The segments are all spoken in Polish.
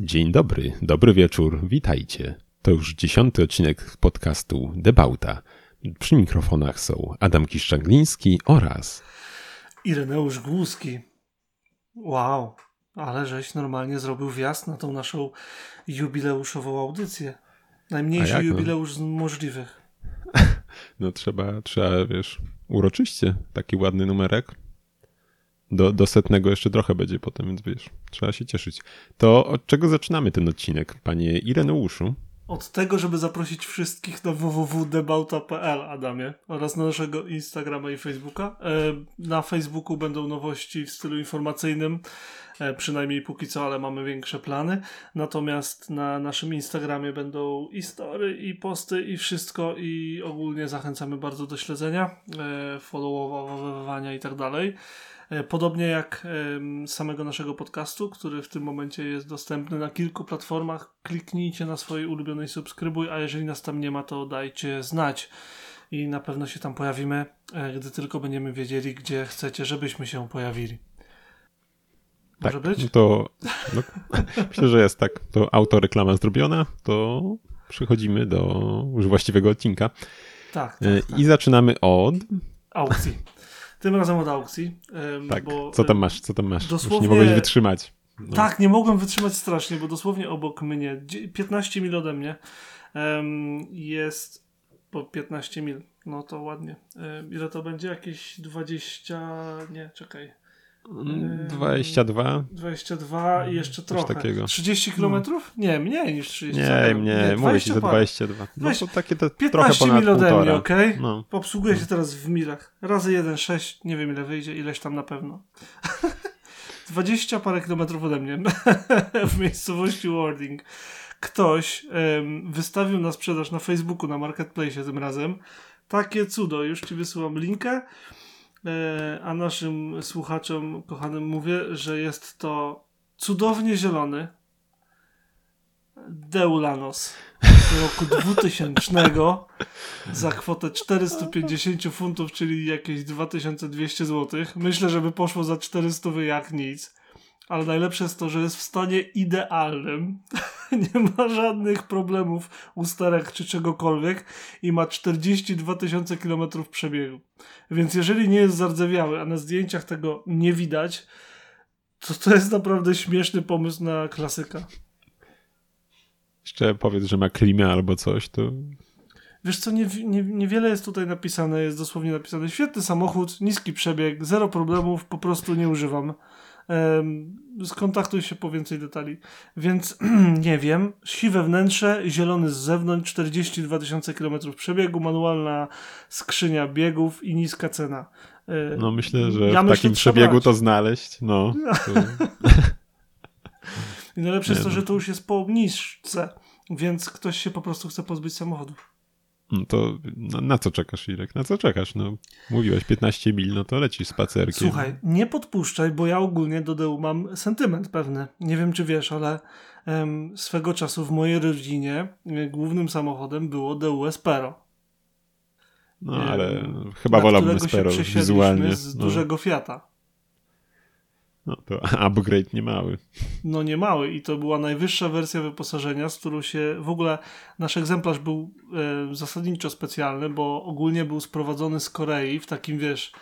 Dzień dobry, dobry wieczór, witajcie. To już dziesiąty odcinek podcastu Debauta. Przy mikrofonach są Adam Kiszczagliński oraz Ireneusz Głuski. Wow, ale żeś normalnie zrobił wjazd na tą naszą jubileuszową audycję. Najmniejszy jak, no? jubileusz no? z możliwych. No trzeba, trzeba, wiesz, uroczyście taki ładny numerek. Do, do setnego jeszcze trochę będzie potem, więc wiesz, trzeba się cieszyć. To od czego zaczynamy ten odcinek, panie Ireneuszu? Od tego, żeby zaprosić wszystkich na www.debauta.pl, Adamie, oraz na naszego Instagrama i Facebooka. E, na Facebooku będą nowości w stylu informacyjnym, e, przynajmniej póki co, ale mamy większe plany. Natomiast na naszym Instagramie będą i story, i posty, i wszystko, i ogólnie zachęcamy bardzo do śledzenia, e, followowania i tak dalej. E, podobnie jak samego naszego podcastu, który w tym momencie jest dostępny na kilku platformach. Kliknijcie na swojej ulubionej subskrybuj, a jeżeli nas tam nie ma, to dajcie znać. I na pewno się tam pojawimy, e, gdy tylko będziemy wiedzieli, gdzie chcecie, żebyśmy się pojawili. Może tak, być? To no, myślę, że jest tak. To autoreklama zrobiona, to przechodzimy do już właściwego odcinka. Tak, tak, e, tak. I zaczynamy od aukcji. Tym razem od aukcji. Tak. Bo, co tam masz? Co tam masz? Dosłownie... Już nie mogłeś wytrzymać. No. Tak, nie mogłem wytrzymać strasznie, bo dosłownie obok mnie, 15 mil ode mnie, jest po 15 mil. No to ładnie. Ile to będzie? Jakieś 20. Nie, czekaj. 22. 22 i jeszcze trochę. Takiego. 30 km? No. Nie, mniej niż 30 Nie, nie, mówię ci, że 22. No to takie to 15 trochę mil ode mnie, ok? No. Obsługuję się teraz w milach. Razy 1,6, nie wiem ile wyjdzie, ileś tam na pewno. 20 parę kilometrów ode mnie w miejscowości Warding. Ktoś um, wystawił na sprzedaż na Facebooku, na Marketplace tym razem. Takie cudo, już ci wysyłam linkę. E, a naszym słuchaczom kochanym mówię, że jest to cudownie zielony Deulanos z roku 2000 za kwotę 450 funtów, czyli jakieś 2200 zł. Myślę, że by poszło za 400 jak nic ale najlepsze jest to, że jest w stanie idealnym. nie ma żadnych problemów usterek czy czegokolwiek i ma 42 tysiące kilometrów przebiegu. Więc jeżeli nie jest zardzewiały, a na zdjęciach tego nie widać, to to jest naprawdę śmieszny pomysł na klasyka. Jeszcze powiedz, że ma klimę albo coś, to Wiesz co, nie, nie, niewiele jest tutaj napisane, jest dosłownie napisane świetny samochód, niski przebieg, zero problemów, po prostu nie używam skontaktuj się po więcej detali. Więc nie wiem, siwe wnętrze, zielony z zewnątrz, 42 tysiące km przebiegu, manualna skrzynia biegów i niska cena. E, no myślę, że ja w myślę, takim przebiegu brać. to znaleźć, no. I najlepsze jest to, no. że to już jest po obniżce, więc ktoś się po prostu chce pozbyć samochodu. No to na, na, co czekasz, Irek? Na co czekasz? No, mówiłeś 15 mil, no to lecisz spacerkiem. Słuchaj, nie podpuszczaj, bo ja ogólnie do Deu mam sentyment pewny. Nie wiem, czy wiesz, ale um, swego czasu w mojej rodzinie e, głównym samochodem było Deu Espero. No, ale chyba wolałbym Espero wizualnie. z no. dużego Fiata. No to upgrade nie mały. No nie mały i to była najwyższa wersja wyposażenia, z którą się w ogóle nasz egzemplarz był e, zasadniczo specjalny, bo ogólnie był sprowadzony z Korei w takim wiesz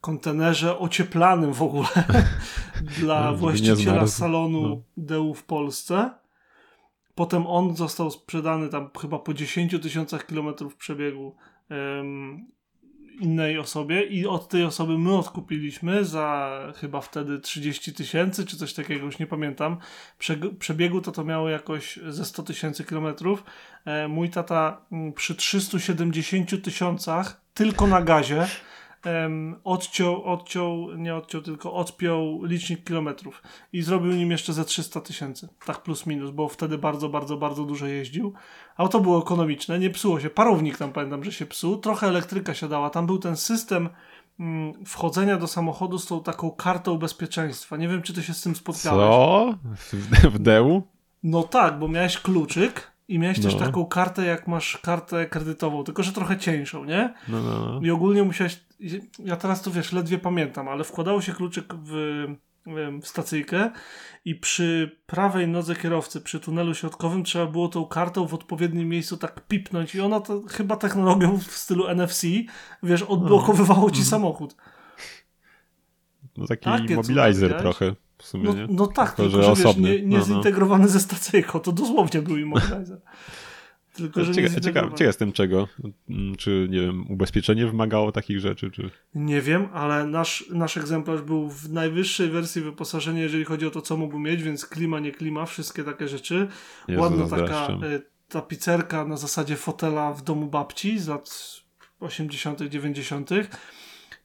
kontenerze ocieplanym w ogóle dla no, właściciela salonu no. DEU w Polsce. Potem on został sprzedany tam chyba po 10 tysiącach kilometrów przebiegu innej osobie i od tej osoby my odkupiliśmy za chyba wtedy 30 tysięcy czy coś takiego, już nie pamiętam. przebiegu to to miało jakoś ze 100 tysięcy kilometrów. E, mój tata mm, przy 370 tysiącach tylko na gazie um, odciął, odciął, nie odciął, tylko odpiął licznik kilometrów i zrobił nim jeszcze ze 300 tysięcy, tak plus minus, bo wtedy bardzo, bardzo, bardzo dużo jeździł. Auto było ekonomiczne, nie psuło się, parownik tam pamiętam, że się psuł, trochę elektryka siadała, tam był ten system mm, wchodzenia do samochodu z tą taką kartą bezpieczeństwa. Nie wiem, czy ty się z tym spotkałeś. Co? W, deł? No tak, bo miałeś kluczyk i miałeś no. też taką kartę, jak masz kartę kredytową, tylko że trochę cieńszą, nie? No, no. I ogólnie musiałeś. Ja teraz to wiesz, ledwie pamiętam, ale wkładało się kluczyk w, w stacyjkę i przy prawej nodze kierowcy, przy tunelu środkowym trzeba było tą kartą w odpowiednim miejscu tak pipnąć i ona to chyba technologią w stylu NFC, wiesz, odblokowywało ci mm. samochód. No taki Takie mobilizer trochę w sumie, no, no tak, tylko, tylko że, że osobny. Wiesz, nie, nie no, no. zintegrowany ze stacyjką, to dosłownie był immobilizer. Tylko, że ciekaw, ciekaw, ciekaw jestem czego. Mm, czy, nie wiem, ubezpieczenie wymagało takich rzeczy, czy... Nie wiem, ale nasz, nasz egzemplarz był w najwyższej wersji wyposażenia, jeżeli chodzi o to, co mógł mieć, więc klima, nie klima, wszystkie takie rzeczy. Jezu, Ładna taka y, tapicerka na zasadzie fotela w domu babci z lat 80., 90.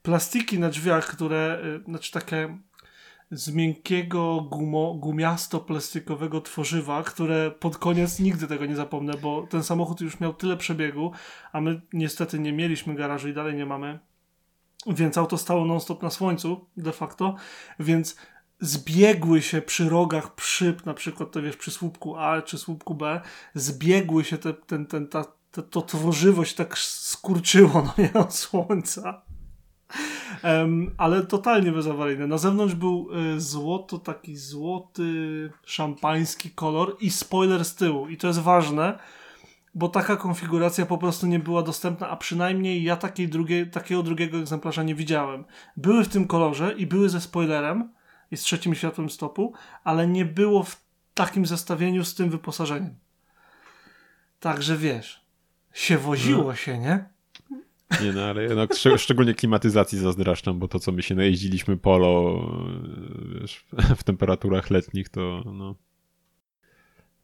Plastiki na drzwiach, które, y, znaczy takie z miękkiego gumo, gumiasto-plastikowego tworzywa, które pod koniec nigdy tego nie zapomnę, bo ten samochód już miał tyle przebiegu, a my niestety nie mieliśmy garażu i dalej nie mamy. Więc auto stało non-stop na słońcu, de facto, więc zbiegły się przy rogach szyb, na przykład to wiesz, przy słupku A czy słupku B, zbiegły się te, ten, ten, ta, to tworzywość tak skurczyło no nie, od słońca Um, ale totalnie bezawaryjne. Na zewnątrz był y, złoto, taki złoty, szampański kolor i spoiler z tyłu. I to jest ważne, bo taka konfiguracja po prostu nie była dostępna, a przynajmniej ja takiej drugiej, takiego drugiego egzemplarza nie widziałem. Były w tym kolorze i były ze spoilerem i z trzecim światłem stopu, ale nie było w takim zestawieniu z tym wyposażeniem. Także wiesz, się woziło no. się, nie? Nie no, ale no, szczególnie klimatyzacji zazdraszczam, bo to, co my się najeździliśmy polo wiesz, w temperaturach letnich, to no,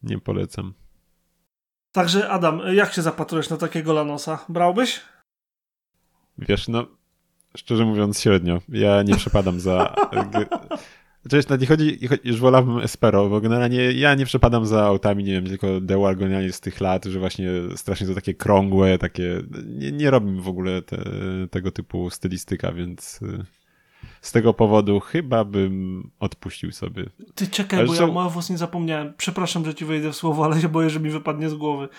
nie polecam. Także Adam, jak się zapatrujesz na takiego Lanosa? Brałbyś? Wiesz, no, szczerze mówiąc średnio. Ja nie przepadam za Oczywiście nie chodzi, już wolałbym Espero, bo generalnie ja nie przepadam za autami, nie wiem, tylko Dewar generalnie z tych lat, że właśnie strasznie to takie krągłe, takie, nie, nie robię w ogóle te, tego typu stylistyka, więc y, z tego powodu chyba bym odpuścił sobie. Ty czekaj, ale bo ja mało nie zapomniałem. Przepraszam, że ci wejdę w słowo, ale się boję, że mi wypadnie z głowy.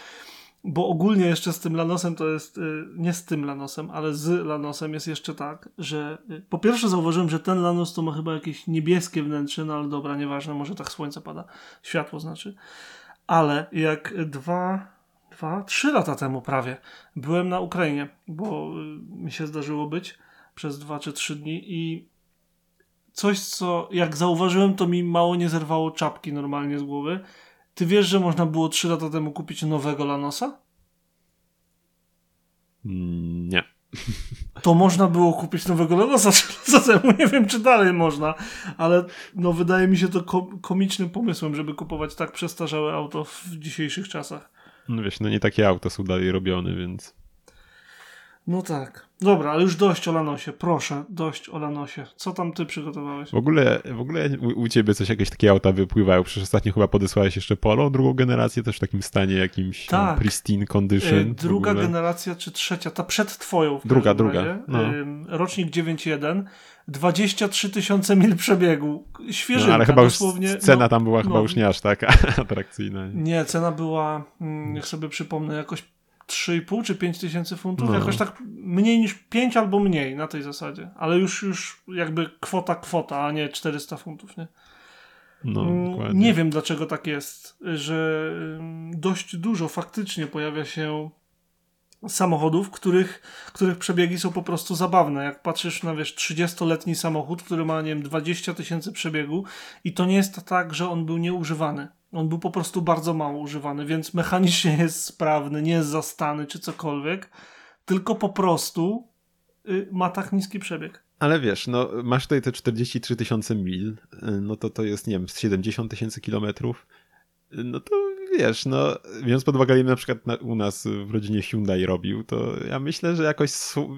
Bo ogólnie jeszcze z tym Lanosem to jest, y, nie z tym Lanosem, ale z Lanosem jest jeszcze tak, że y, po pierwsze zauważyłem, że ten Lanos to ma chyba jakieś niebieskie wnętrze, no ale dobra, nieważne, może tak słońce pada, światło znaczy. Ale jak dwa, dwa, trzy lata temu prawie byłem na Ukrainie, bo y, mi się zdarzyło być przez dwa czy trzy dni i coś, co jak zauważyłem, to mi mało nie zerwało czapki normalnie z głowy ty wiesz, że można było 3 lata temu kupić nowego Lanosa? Mm, nie. To można było kupić nowego Lanosa 3 lata temu. Nie wiem, czy dalej można, ale no wydaje mi się to komicznym pomysłem, żeby kupować tak przestarzałe auto w dzisiejszych czasach. No wiesz, no nie takie auta są dalej robione, więc... No tak. Dobra, ale już dość o Lanosie. Proszę, dość o Lanosie. Co tam ty przygotowałeś? W ogóle, w ogóle u, u ciebie coś, jakieś takie auta wypływają. Przecież ostatnio chyba podesłałeś jeszcze Polo, drugą generację też w takim stanie jakimś no, tak. pristine condition. Yy, druga generacja czy trzecia? Ta przed twoją w Druga, druga. No. Yy, rocznik 9.1. 23 tysiące mil przebiegu. Świeżynka, no, ale chyba dosłownie. Już cena no, tam była no, chyba już nie aż tak atrakcyjna. Nie, cena była, mm, niech sobie przypomnę, jakoś 3,5 czy 5 tysięcy funtów, no. jakoś tak mniej niż 5 albo mniej na tej zasadzie, ale już, już jakby kwota kwota, a nie 400 funtów, nie? No, mm, nie wiem dlaczego tak jest, że dość dużo faktycznie pojawia się samochodów, których, których przebiegi są po prostu zabawne. Jak patrzysz na wiesz 30-letni samochód, który ma nie wiem 20 tysięcy przebiegu i to nie jest tak, że on był nieużywany. On był po prostu bardzo mało używany, więc mechanicznie jest sprawny, nie jest zastany czy cokolwiek, tylko po prostu y, ma tak niski przebieg. Ale wiesz, no masz tutaj te 43 tysiące mil, y, no to to jest, nie wiem, 70 tysięcy kilometrów. Y, no to wiesz, no biorąc pod uwagę, na przykład na, u nas w rodzinie Hyundai robił, to ja myślę, że jakoś,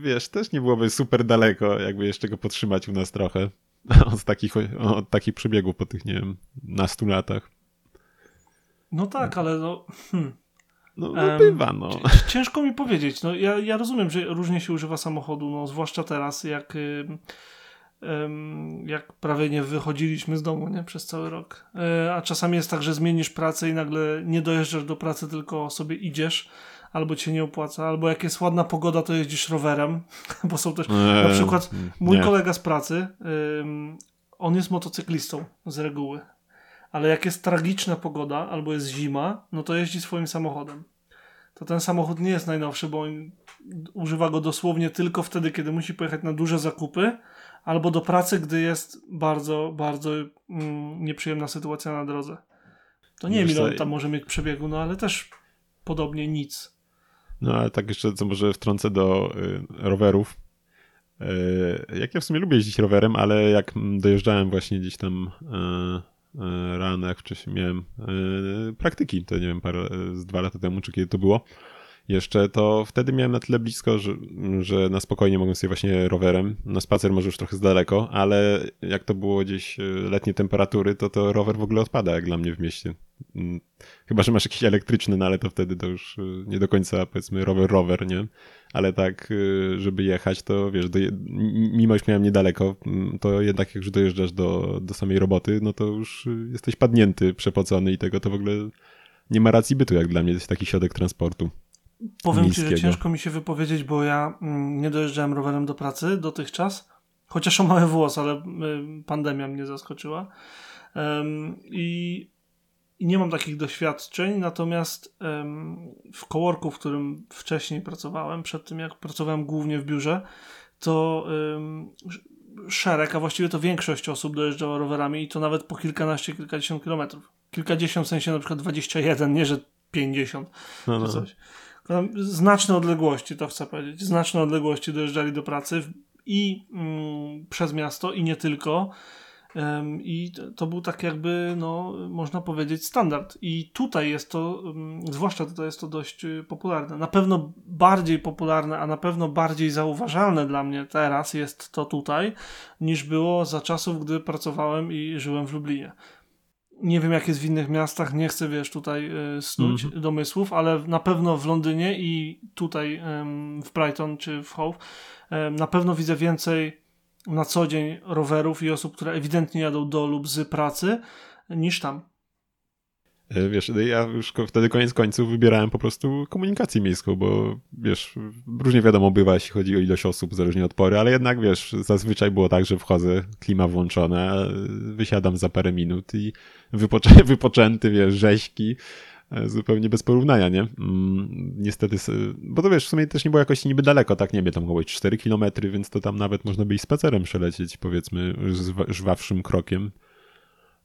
wiesz, też nie byłoby super daleko, jakby jeszcze go podtrzymać u nas trochę od takich, od takich przebiegów po tych, nie wiem, nastu latach. No tak, ale no... Hmm. No, no bywa, no. Ciężko mi powiedzieć. No, ja, ja rozumiem, że różnie się używa samochodu, no, zwłaszcza teraz, jak, jak prawie nie wychodziliśmy z domu nie, przez cały rok. E, a czasami jest tak, że zmienisz pracę i nagle nie dojeżdżasz do pracy, tylko sobie idziesz, albo cię nie opłaca, albo jak jest ładna pogoda, to jeździsz rowerem, bo są też, eee, na przykład mój nie. kolega z pracy on jest motocyklistą z reguły. Ale jak jest tragiczna pogoda albo jest zima, no to jeździ swoim samochodem. To ten samochód nie jest najnowszy, bo on używa go dosłownie tylko wtedy, kiedy musi pojechać na duże zakupy albo do pracy, gdy jest bardzo, bardzo mm, nieprzyjemna sytuacja na drodze. To nie wiem, ile on tam może mieć przebiegu, no ale też podobnie nic. No ale tak jeszcze, co może wtrącę do y, rowerów. Y, jak ja w sumie lubię jeździć rowerem, ale jak dojeżdżałem właśnie gdzieś tam y, rano, jak wcześniej miałem y, praktyki, to nie wiem, parę, z dwa lata temu, czy kiedy to było, jeszcze, to wtedy miałem na tyle blisko, że, że na spokojnie mogłem sobie właśnie rowerem. Na spacer może już trochę z daleko, ale jak to było gdzieś e, letnie temperatury, to to rower w ogóle odpada jak dla mnie w mieście. Mm, chyba, że masz jakiś elektryczny, no ale to wtedy to już e, nie do końca powiedzmy rower, rower, nie? Ale tak, e, żeby jechać, to wiesz, do, mimo że miałem niedaleko, mm, to jednak jak już dojeżdżasz do, do samej roboty, no to już jesteś padnięty, przepocony i tego to w ogóle nie ma racji bytu jak dla mnie, to jest taki środek transportu. Powiem ci, że ciężko mi się wypowiedzieć, bo ja mm, nie dojeżdżałem rowerem do pracy dotychczas, chociaż o mały włos, ale y, pandemia mnie zaskoczyła. I, i nie mam takich doświadczeń, natomiast w coworku, w którym wcześniej pracowałem, przed tym jak pracowałem głównie w biurze, to szereg, a właściwie to większość osób dojeżdżała rowerami i to nawet po kilkanaście, kilkadziesiąt kilometrów. Kilkadziesiąt w sensie na przykład 21, nie że 50 no, no. czy coś znaczne odległości, to chcę powiedzieć, znaczne odległości dojeżdżali do pracy i mm, przez miasto i nie tylko. I to był tak jakby, no, można powiedzieć, standard. I tutaj jest to, zwłaszcza tutaj jest to dość y, popularne. Na pewno bardziej popularne, a na pewno bardziej zauważalne dla mnie teraz jest to tutaj, niż było za czasów, gdy pracowałem i żyłem w Lublinie. Nie wiem, jak jest w innych miastach, nie chcę, wiesz, tutaj y, snuć mm -hmm. domysłów, ale na pewno w Londynie i tutaj w Brighton czy w Hove na pewno widzę więcej na co dzień rowerów i osób, które ewidentnie jadą do lub z pracy niż tam. E, wiesz, ja już wtedy koniec końców wybierałem po prostu komunikację miejską, bo wiesz, różnie wiadomo bywa, jeśli chodzi o ilość osób, zależnie od pory, ale jednak wiesz, zazwyczaj było tak, że wchodzę, klima włączona, wysiadam za parę minut i wypoczę wypoczęty, wiesz, rzeźki, e, zupełnie bez porównania, nie? Mm, niestety, bo to wiesz, w sumie też nie było jakoś niby daleko, tak, nie wiem, tam około 4 kilometry, więc to tam nawet można by i spacerem przelecieć, powiedzmy, żwawszym krokiem.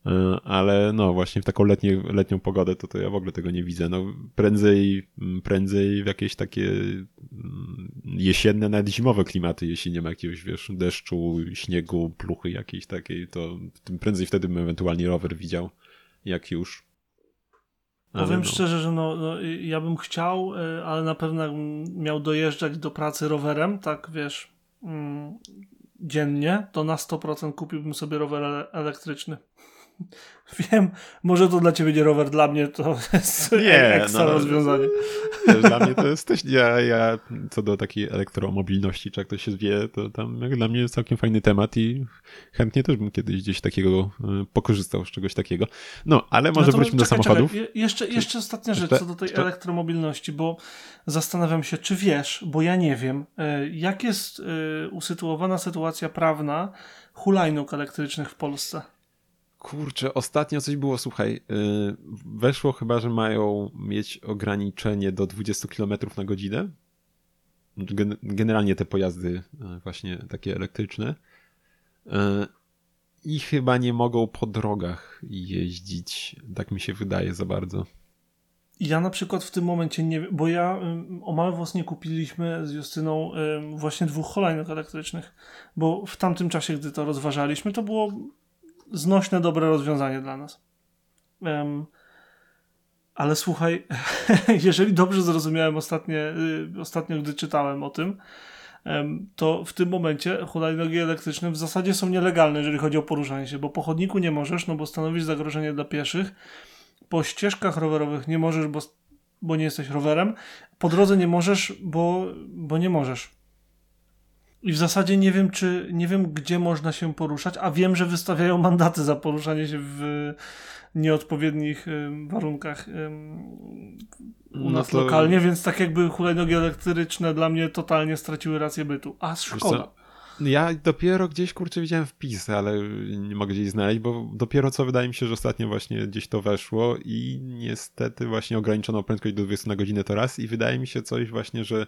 E, ale no właśnie w taką letnie, letnią pogodę to, to ja w ogóle tego nie widzę. No prędzej, mm, prędzej w jakieś takie mm, jesienne, nawet zimowe klimaty, jeśli nie ma jakiegoś, wiesz, deszczu, śniegu, pluchy jakiejś takiej, to prędzej wtedy bym ewentualnie rower widział, jak już. Ale Powiem no. szczerze, że no, no, ja bym chciał, e, ale na pewno miał dojeżdżać do pracy rowerem, tak wiesz, mm, dziennie, to na 100% kupiłbym sobie rower elektryczny. Wiem, może to dla ciebie nie rower, dla mnie to jest nie, ekstra no, rozwiązanie. Dla mnie to jest też, ja, ja co do takiej elektromobilności, czy jak to się wie, to tam jak dla mnie jest całkiem fajny temat i chętnie też bym kiedyś gdzieś takiego e, pokorzystał z czegoś takiego. No, ale może wróćmy do samochodów. Czekaj. jeszcze, jeszcze ostatnia rzecz co do tej elektromobilności, bo zastanawiam się, czy wiesz, bo ja nie wiem, e, jak jest e, usytuowana sytuacja prawna hulajnóg elektrycznych w Polsce? Kurczę, ostatnio coś było, słuchaj, yy, weszło chyba, że mają mieć ograniczenie do 20 km na godzinę. Gen generalnie te pojazdy yy, właśnie takie elektryczne. Yy, I chyba nie mogą po drogach jeździć, tak mi się wydaje za bardzo. Ja na przykład w tym momencie nie bo ja o mały włos nie kupiliśmy z Justyną właśnie dwóch hulajnóg elektrycznych, bo w tamtym czasie, gdy to rozważaliśmy, to było znośne, dobre rozwiązanie dla nas. Um, ale słuchaj, jeżeli dobrze zrozumiałem ostatnie, y, ostatnio, gdy czytałem o tym, to w tym momencie hulajnogi elektryczne w zasadzie są nielegalne, jeżeli chodzi o poruszanie się, bo po chodniku nie możesz, no bo stanowisz zagrożenie dla pieszych. Po ścieżkach rowerowych nie możesz, bo, bo nie jesteś rowerem. Po drodze nie możesz, bo, bo nie możesz. I w zasadzie nie wiem, czy nie wiem, gdzie można się poruszać, a wiem, że wystawiają mandaty za poruszanie się w nieodpowiednich warunkach u nas no to... lokalnie, więc tak jakby hulajnogi elektryczne dla mnie totalnie straciły rację bytu. A szkoda. Ja dopiero gdzieś, kurczę, widziałem wpis, ale nie mogę gdzieś znaleźć, bo dopiero co wydaje mi się, że ostatnio właśnie gdzieś to weszło i niestety właśnie ograniczono prędkość do 20 na godzinę to raz i wydaje mi się coś właśnie, że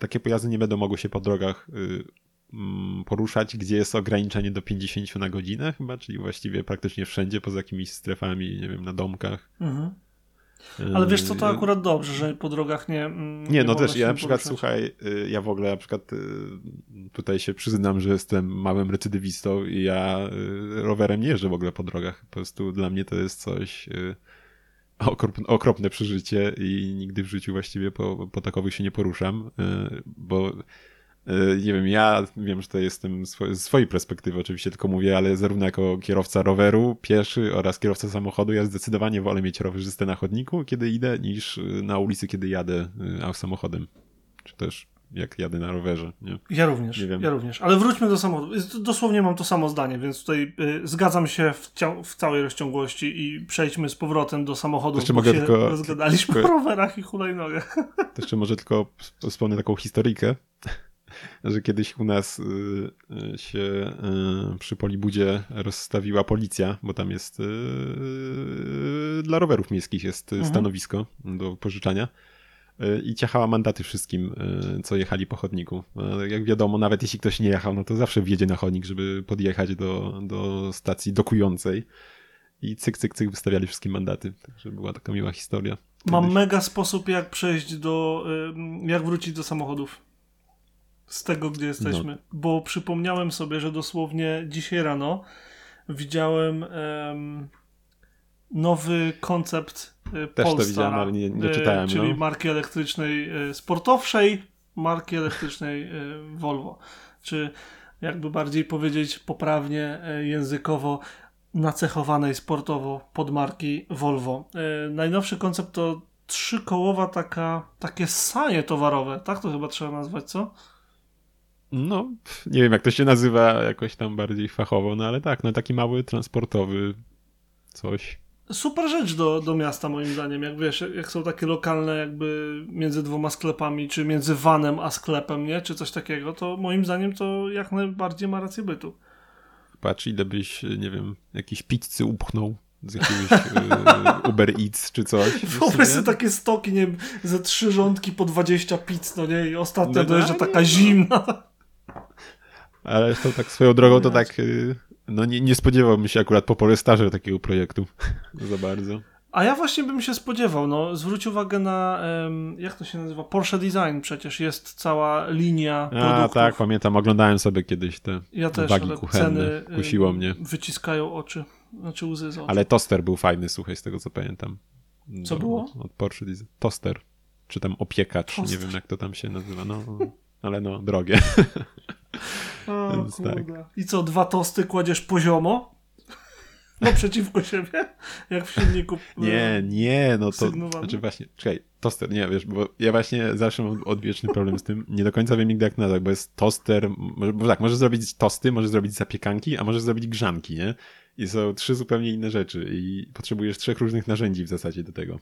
takie pojazdy nie będą mogły się po drogach y, mm, poruszać, gdzie jest ograniczenie do 50 na godzinę chyba, czyli właściwie praktycznie wszędzie, poza jakimiś strefami, nie wiem, na domkach. Mhm. Ale wiesz co, to akurat dobrze, że po drogach nie. Mm, nie, nie no też ja na przykład, poruszać. słuchaj, y, ja w ogóle na przykład y, tutaj się przyznam, że jestem małym recydywistą i ja y, rowerem nie jeżdżę w ogóle po drogach. Po prostu dla mnie to jest coś okropne, przeżycie i nigdy w życiu właściwie po, po takowych się nie poruszam, bo E, nie wiem, ja wiem, że to jestem z swojej perspektywy oczywiście tylko mówię, ale zarówno jako kierowca roweru, pieszy oraz kierowca samochodu, ja zdecydowanie wolę mieć rowerzystę na chodniku, kiedy idę, niż na ulicy, kiedy jadę e, samochodem. Czy też jak jadę na rowerze. Nie? Ja również, nie wiem. ja również. Ale wróćmy do samochodu. Dosłownie mam to samo zdanie, więc tutaj y, zgadzam się w, w, całej rozciągłości i przejdźmy z powrotem do samochodu, bo mogę się tylko, rozgadaliśmy tylko, o rowerach i hulajnogach. To jeszcze może tylko wspomnę taką historyjkę że kiedyś u nas y, y, się y, przy Polibudzie rozstawiła policja, bo tam jest dla rowerów miejskich jest mhm. stanowisko do pożyczania i ciachała mandaty wszystkim, co jechali po chodniku. Jak wiadomo, nawet jeśli ktoś nie jechał, no to zawsze wjedzie na chodnik, żeby podjechać do, do stacji dokującej. I cyk, cyk, cyk wystawiali wszystkie mandaty. Także była taka miła historia. Mam mega sposób, jak przejść do. jak wrócić do samochodów z tego, gdzie jesteśmy, no. bo przypomniałem sobie, że dosłownie dzisiaj rano widziałem um, nowy koncept Też Polstar, to widziałem, ale nie, nie czytałem. Czyli no. marki elektrycznej y, sportowszej, marki elektrycznej y, Volvo. Czy jakby bardziej powiedzieć poprawnie językowo nacechowanej sportowo pod marki Volvo. Najnowszy koncept to trzykołowa taka, takie sanie towarowe, tak to chyba trzeba nazwać, co? No, nie wiem jak to się nazywa jakoś tam bardziej fachowo, no ale tak, no taki mały transportowy coś. Super rzecz do, do miasta moim zdaniem, jak wiesz, jak są takie lokalne jakby między dwoma sklepami, czy między vanem a sklepem, nie, czy coś takiego, to moim zdaniem to jak najbardziej ma rację bytu. Patrz ile byś, nie wiem, jakieś pizzy upchnął z jakiegoś y, Uber Eats czy coś. Wyobraź sobie takie stoki, nie wiem, ze trzy rządki po 20 pizz, no nie, i ostatnia no, dojeżdża taka no. zimna. Ale to tak swoją drogą to tak, y, no nie, nie spodziewałbym się akurat po Polestarze takiego projektu za bardzo. A ja właśnie bym się spodziewał, no zwróć uwagę na, jak to się nazywa, Porsche Design przecież, jest cała linia A, tak, pamiętam, oglądałem sobie kiedyś te ja też, wagi kuchenne, ceny, kusiło mnie. Wyciskają oczy, znaczy łzy z oczu. Ale toster był fajny, słuchaj, z tego co pamiętam. Co było? Od Porsche Design. Toster, czy tam opiekacz, toster. nie wiem jak to tam się nazywa, no, ale no, drogie. O, Więc tak. I co, dwa tosty kładziesz poziomo? przeciwko siebie? Jak w silniku. Nie, nie, no to. Znaczy właśnie, czekaj, toster, nie wiesz, bo ja właśnie zawsze mam odwieczny problem z tym. Nie do końca wiem nigdy jak nazwać, bo jest toster. Bo tak, możesz zrobić tosty, możesz zrobić zapiekanki, a możesz zrobić grzanki, nie? I są trzy zupełnie inne rzeczy i potrzebujesz trzech różnych narzędzi w zasadzie do tego.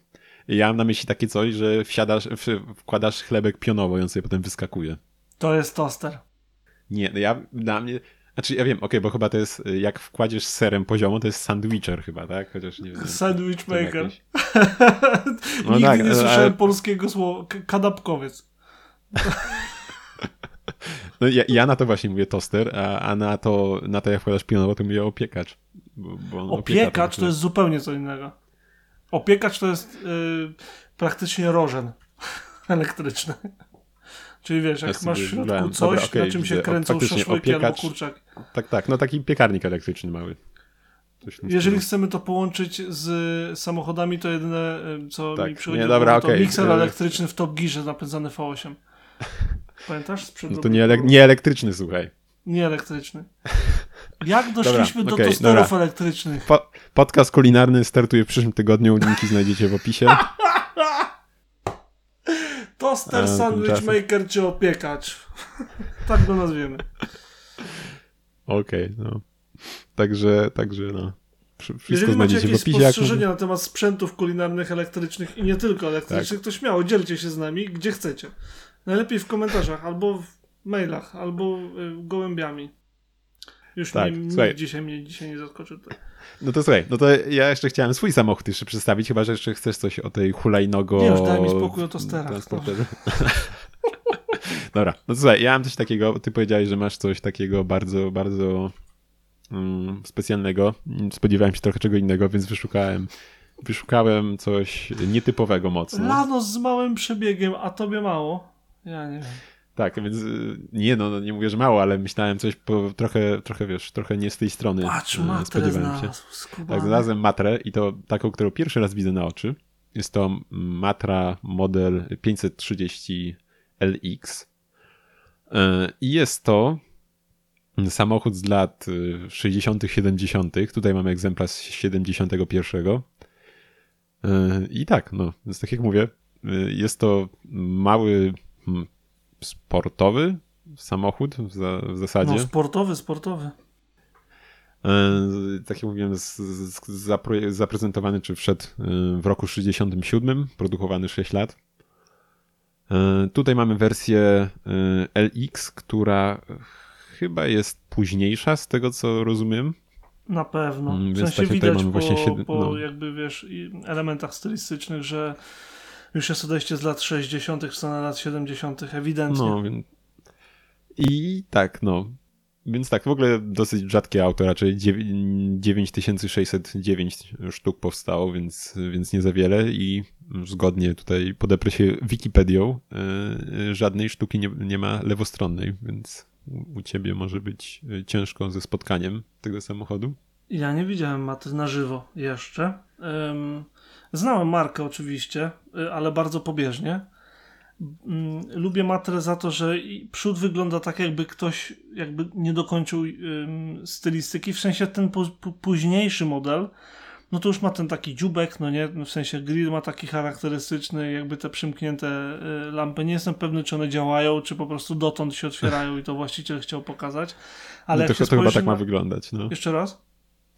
I ja mam na myśli takie coś, że wsiadasz, wkładasz chlebek pionowo i on sobie potem wyskakuje. To jest toster. Nie, no ja dla mnie. Znaczy, ja wiem, okej, okay, bo chyba to jest, jak wkładziesz serem poziomo, to jest sandwicher chyba, tak? Chociaż nie wiem. Sandwich maker. Jakieś... No Nigdy tak, nie słyszałem ale... polskiego słowa. Kanapkowiec. No ja, ja, na to właśnie mówię toster, a, a, na, to, na to jak wkładasz pionowo, to mówię opiekacz. Bo, bo opiekacz to jest zupełnie co innego. Opiekacz to jest yy, praktycznie rożen elektryczny. Czyli wiesz, jak ja masz w środku coś, Dobra, okay, na czym się kręcą szaszłyki albo kurczak. Tak, tak, no taki piekarnik elektryczny mały. Jeżeli chcemy to połączyć z samochodami, to jedyne, co tak, mi przychodzi nie, dobra, to okay. mikser elektryczny w Top Gearze napędzany V8. Pamiętasz? Sprzed no to nie, ele- nie elektryczny, słuchaj. Nie elektryczny. Jak doszliśmy dobra, do okay, tosterów dobra. elektrycznych? Po, podcast kulinarny startuje w przyszłym tygodniu. Linki znajdziecie w opisie. Toster, sandwich maker czy opiekacz. tak go nazwiemy. Okej, okay, no. Także, także no. Wszystko Jeżeli macie jakieś spostrzeżenia jak... na temat sprzętów kulinarnych, elektrycznych i nie tylko elektrycznych, tak. to śmiało dzielcie się z nami, gdzie chcecie. Najlepiej w komentarzach albo w mailach albo y, gołębiami. Już Tak, mnie, słuchaj. dzisiaj mnie dzisiaj nie zaskoczy. Tak. No to słuchaj, no to ja jeszcze chciałem swój samochód jeszcze przedstawić, chyba że jeszcze chcesz coś o tej hulajnogo... Nie, już daj mi spokój o tosterach, transporterze. Dobra, no to słuchaj, ja mam coś takiego, ty powiedziałeś, że masz coś takiego bardzo, bardzo mm, specjalnego. Spodziewałem się trochę czego innego, więc wyszukałem wyszukałem coś nietypowego mocno. Lanos z małym przebiegiem, a tobie mało? Ja nie wiem. Tak, więc y, nie no, no, nie mówię, że mało, ale myślałem coś po, trochę, trochę, wiesz, trochę nie z tej strony. Patrz, y, matrę spodziewałem się. skubany. Tak, znalazłem matrę i to taką, którą pierwszy raz widzę na oczy. Jest to matra model 530 LX. Y, I jest to samochód z lat y, 60., 70. Tutaj mamy egzemplarz z 71. Y, I tak, no, więc tak jak mówię, jest to mały mm, sportowy samochód w, za, w zasadzie. No, sportowy, sportowy. E, tak jak mówiłem, z, z, zapro, zaprezentowany, czy wszedł e, w roku 67, produkowany 6 lat. E, Tutaj mamy wersję LX, która chyba jest późniejsza, z tego co rozumiem. Na pewno. Mm, W więc sensie tak, widać po, właśnie siedem- po no. jakby, wiesz, elementach stylistycznych, że już jest odejście z lat 60. w stronę lat 70. ewidentnie. No. I tak, no. Więc tak, w ogóle dosyć rzadkie auto, raczej dziewię- 9609 sztuk powstało, więc, więc nie za wiele i zgodnie tutaj podeprę się Wikipedią, yy, żadnej sztuki nie, nie ma lewostronnej, więc u- ciebie może być yy, ciężko ze spotkaniem tego samochodu. Ja nie widziałem Maty na żywo jeszcze. Ym, znałem markę oczywiście, y, ale bardzo pobieżnie. Mm, Lubię Matrę za to, że przód wygląda tak, jakby ktoś jakby nie dokończył stylistyki. W sensie ten późniejszy model, no to już ma ten taki dziubek, no nie, w sensie grill ma taki charakterystyczny, jakby te przymknięte y, lampy. Nie jestem pewny, czy one działają, czy po prostu dotąd się otwierają i to właściciel chciał pokazać. Ale no to, to chyba tak ma wyglądać, no. Jeszcze raz?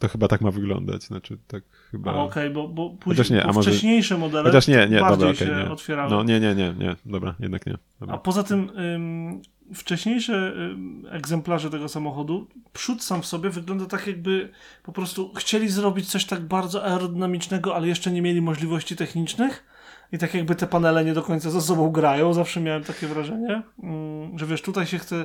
To chyba tak ma wyglądać, znaczy tak chyba... A okej, bo, bo Chociaż później nie, a bo może- wcześniejsze modele Chociaż nie, nie, bardziej dobra, okej, się nie. otwierały. No nie, nie, nie, nie, dobra, jednak nie. A Dobra. poza tym ym, wcześniejsze ym, egzemplarze tego samochodu, przód sam w sobie wygląda tak jakby po prostu chcieli zrobić coś tak bardzo aerodynamicznego, ale jeszcze nie mieli możliwości technicznych i tak jakby te panele nie do końca ze sobą grają. Zawsze miałem takie wrażenie, ym, że wiesz, tutaj się chce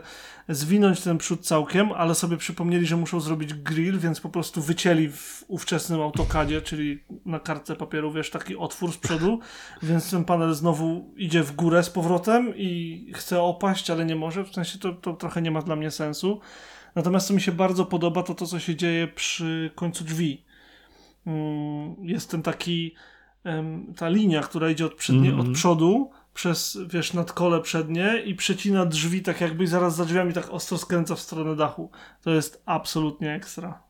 zwinąć ten przód całkiem, ale sobie przypomnieli, że muszą zrobić grill, więc po prostu wycięli w ówczesnym autokadzie, czyli na kartce papieru, wiesz, taki otwór z przodu, więc ten panel znowu idzie w górę z powrotem i chce opaść, ale nie może. W sensie to, to trochę nie ma dla mnie sensu. Natomiast co mi się bardzo podoba, to to, co się dzieje przy końcu drzwi. Mm, Jest ten taki, ta linia, która idzie od, przednie, Mhm. od przodu przez, wiesz, nadkole przednie i przecina drzwi tak jakby i zaraz za drzwiami tak ostro skręca w stronę dachu. To jest absolutnie ekstra.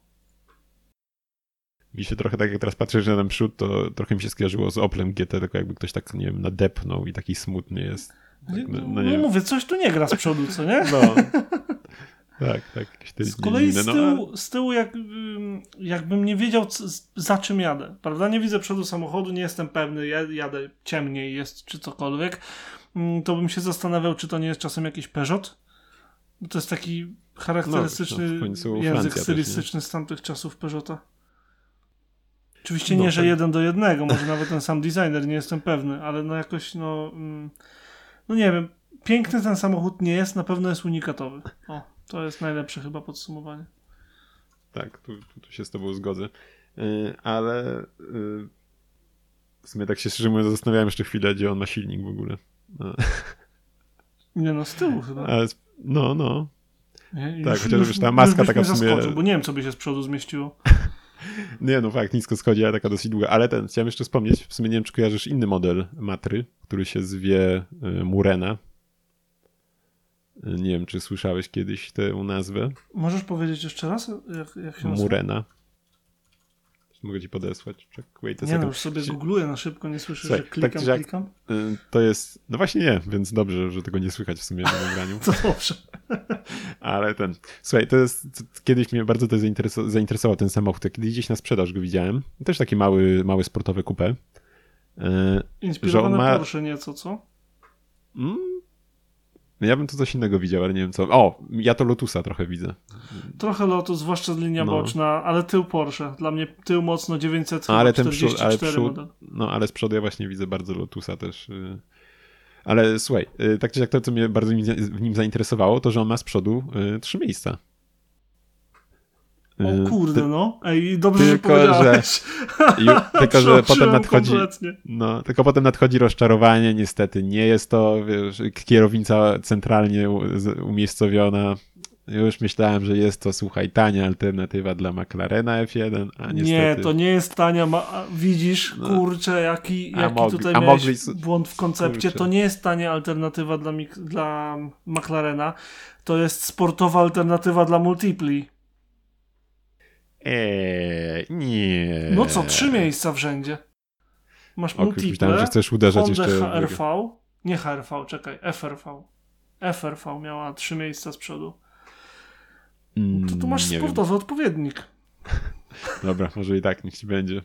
Mi się trochę tak jak teraz patrzysz na ten przód, to trochę mi się skojarzyło z Oplem GT, tylko jakby ktoś tak, nie wiem, nadepnął i taki smutny jest. Tak, No, no, no nie wiem. mówię, coś tu nie gra z przodu, co nie? No. tak, tak. Z kolei z no, tyłu, z tyłu jak, ym, jakbym nie wiedział c- za czym jadę, prawda? Nie widzę przodu samochodu, nie jestem pewny, ja- jadę ciemniej jest czy cokolwiek, mm, to bym się zastanawiał, czy to nie jest czasem jakiś Peugeot. To jest taki charakterystyczny No, Francja język stylistyczny z tamtych czasów Peugeota. Oczywiście No, nie, że tak. jeden do jednego, może nawet ten sam designer, nie jestem pewny, ale no jakoś, no, mm, no nie wiem, piękny ten samochód nie jest, na pewno jest unikatowy. O, to jest najlepsze chyba podsumowanie. Tak, tu, tu, tu się z tobą zgodzę. Y, ale y, w sumie tak się szczerze mówiąc zastanawiałem jeszcze chwilę, gdzie on ma silnik w ogóle. No, Nie no, z tyłu chyba. ale, no, no. Nie? tak, chociaż już ta maska byś taka w sumie- zaskoczył, bo nie wiem, co by się z przodu zmieściło. Nie, no fakt, nisko schodzi, ale taka dosyć długa. Ale ten, chciałem jeszcze wspomnieć, w sumie nie wiem, czy kojarzysz inny model Matry, który się zwie y, Murena. Nie wiem, czy słyszałeś kiedyś tę nazwę. Możesz powiedzieć jeszcze raz, jak, jak się nazywa? Murena. Mogę ci podesłać. Check, wait Nie no, już sobie googluję na szybko, nie słyszę, Słuchaj, że klikam, tak klikam. Y, To jest. No właśnie nie, więc dobrze, że tego nie słychać w sumie na nagraniu. To dobrze. Ale ten. Słuchaj, to jest. Kiedyś mnie bardzo to zainteresował, zainteresował ten samochód. Jak Kiedyś gdzieś na sprzedaż go widziałem. Też taki mały, mały sportowy coupé. Y, Inspirowane ma- Porsche nieco, co? Mm, Ja bym tu coś innego widział, ale nie wiem co. O, ja to Lotusa trochę widzę. Trochę Lotus, zwłaszcza linia No. boczna, ale tył Porsche. Dla mnie tył mocno 900 ale ten 44 przód, ale przód, model. no ale z przodu ja właśnie widzę bardzo Lotusa też. y. Ale słuchaj, y, tak czy jak to, co mnie bardzo w nim zainteresowało, to że on ma z przodu y, trzy miejsca. Y, O kurde, ty- no. Ej, dobrze, tylko, że powiedziałeś. ju- tylko, że potem nadchodzi, kompletnie. no, tylko potem nadchodzi rozczarowanie, niestety. Nie jest to, wiesz, kierownica centralnie umiejscowiona. Już myślałem, że jest to, słuchaj, tania alternatywa dla McLarena F1, a niestety... Nie, to nie jest tania. Ma... Widzisz, No. kurczę, jaki, jaki mogli- tutaj miałeś mogli błąd w koncepcie. kurczę. To nie jest tania alternatywa dla, dla McLarena. To jest sportowa alternatywa dla Multipli. Eee, nie. No co, trzy miejsca w rzędzie. Masz O, już myślałem, Multiple, że chcesz uderzać Honda jeszcze... HRV, nie HRV, czekaj, FRV. FRV miała trzy miejsca z przodu. To tu masz Mm, nie sportowy odpowiednik. Wiem. Dobra, może i tak, niech ci będzie.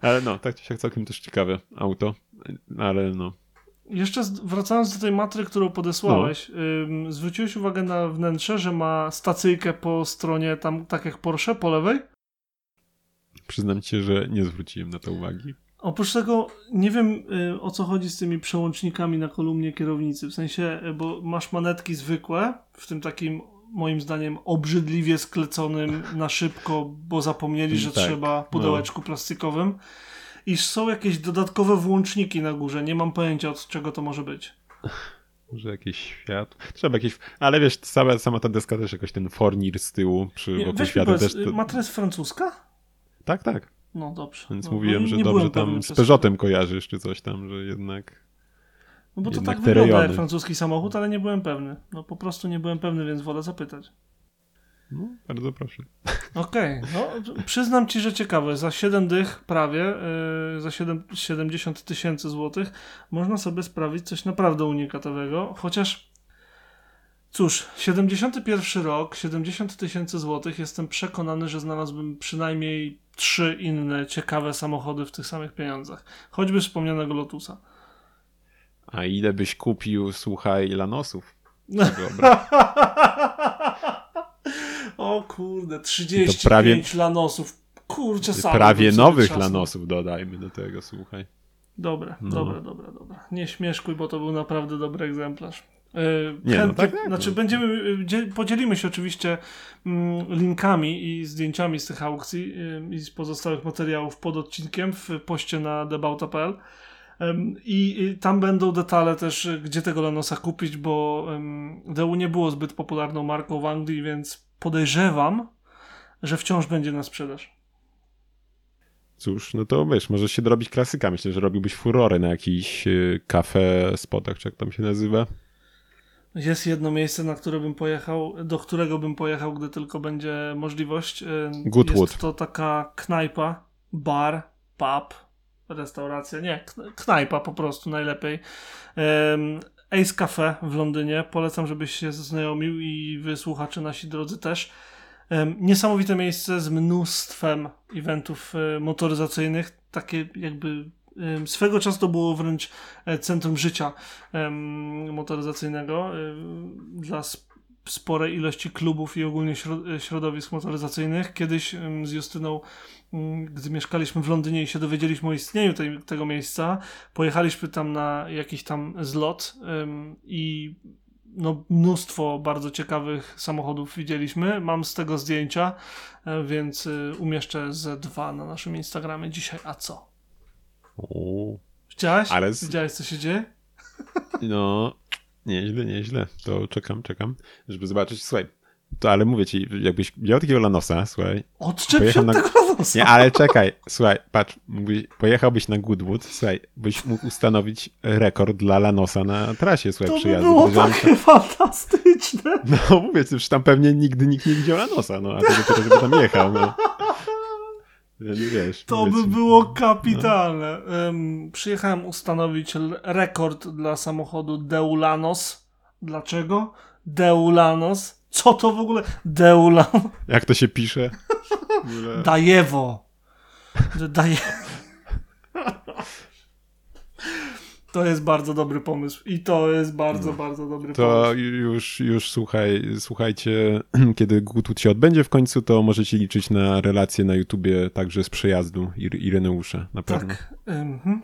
Ale no, tak czy siak całkiem też ciekawe auto. Ale no, Jeszcze wracając do tej matry, którą podesłałeś, No. ym, zwróciłeś uwagę na wnętrze, że ma stacyjkę po stronie tam, tak jak Porsche, po lewej? przyznam ci, że nie zwróciłem na to uwagi. Oprócz tego nie wiem y, o co chodzi z tymi przełącznikami na kolumnie kierownicy. W sensie, y, bo masz manetki zwykłe, w tym takim moim zdaniem obrzydliwie skleconym na szybko, bo zapomnieli, że Tak, trzeba no. pudełeczku plastikowym. I są jakieś dodatkowe włączniki na górze. Nie mam pojęcia od czego to może być. Może jakieś światło. Trzeba jakieś. Ale wiesz, sama, sama ta deska też jakoś ten fornir z tyłu przy Nie, wokół powiedz, też. To... matra jest francuska? Tak, tak. No dobrze. Więc no, mówiłem, bo że dobrze tam z Peugeotem kojarzysz, czy coś tam, że jednak. No bo to tak wygląda jak francuski samochód, ale nie byłem pewny. No po prostu nie byłem pewny, więc wolę zapytać. No, bardzo proszę. Okej, no przyznam ci, że ciekawe. Za 7 dych prawie, yy, za 7, 70 tysięcy złotych można sobie sprawić coś naprawdę unikatowego, chociaż cóż, 71 rok, 70 tysięcy złotych, jestem przekonany, że znalazłbym przynajmniej trzy inne ciekawe samochody w tych samych pieniądzach. Choćby wspomnianego Lotusa. A ile byś kupił, słuchaj, lanosów? Dobra. O kurde, 35 To prawie- lanosów. Kurczę, sam Prawie nowych trzasnął. lanosów dodajmy do tego, słuchaj. Dobra, No. dobra, dobra, dobra. Nie śmieszkuj, bo to był naprawdę dobry egzemplarz. Yy, Nie, no tak, tak, Znaczy, no. będziemy, dzie- podzielimy się oczywiście mm, linkami i zdjęciami z tych aukcji yy, i z pozostałych materiałów pod odcinkiem w poście na debauta.pl. I tam będą detale też, y, gdzie tego Lanosa kupić, bo DU nie było zbyt popularną marką w Anglii, więc podejrzewam, że wciąż będzie na sprzedaż. Cóż, no to wiesz, możesz się dorobić klasyka. Myślę, że robiłbyś furorę na jakichś y, kafe spotach, czy jak tam się nazywa. Jest jedno miejsce, na które bym pojechał, do którego bym pojechał, gdy tylko będzie możliwość. Ym, Goodwood. Jest to taka knajpa, bar, pub, restauracja, nie, kn- knajpa po prostu najlepiej. Ace Cafe w Londynie. Polecam, żebyś się zaznajomił i wy słuchacze nasi drodzy też. Niesamowite miejsce z mnóstwem eventów y, motoryzacyjnych. Takie jakby swego czasu to było wręcz e, centrum życia motoryzacyjnego y, dla sp- sporej ilości klubów i ogólnie śro- środowisk motoryzacyjnych. Kiedyś z Justyną, mm, gdy mieszkaliśmy w Londynie i się dowiedzieliśmy o istnieniu tej, tego miejsca, pojechaliśmy tam na jakiś tam zlot i no, mnóstwo bardzo ciekawych samochodów widzieliśmy. Mam z tego zdjęcia, e, więc y, umieszczę ze dwa na naszym Instagramie dzisiaj. A co? O, Widziałeś? Ale Widziałeś, co się dzieje? no, nieźle, nieźle. To czekam, czekam, żeby zobaczyć. Słuchaj, to ale mówię ci, jakbyś miał takiego lanosa, słuchaj. Odczep się na- tego Lanosa. Nie, ale czekaj, słuchaj, patrz, mógłbyś, pojechałbyś na Goodwood, słuchaj, byś mógł ustanowić rekord dla lanosa na trasie, słuchaj, To by przyjazdu. było Podejrzewam, takie fantastyczne. No mówię ci, że tam pewnie nigdy nikt nie widział Lanosa, no a to dopiero, żeby tam jechał, no. Ja nie wiesz. To by było kapitalne. Em, przyjechałem ustanowić rekord dla samochodu Deulanos. Dlaczego? Deulanos. Co to w ogóle? Deulanos. Jak to się pisze? Dajewo. Daje... To jest bardzo dobry pomysł i to jest bardzo, no. bardzo dobry to pomysł. To już, już słuchaj, słuchajcie, kiedy Gutut się odbędzie w końcu, to możecie liczyć na relacje na YouTubie także z przejazdu Ireneusza, na pewno. Tak, mhm.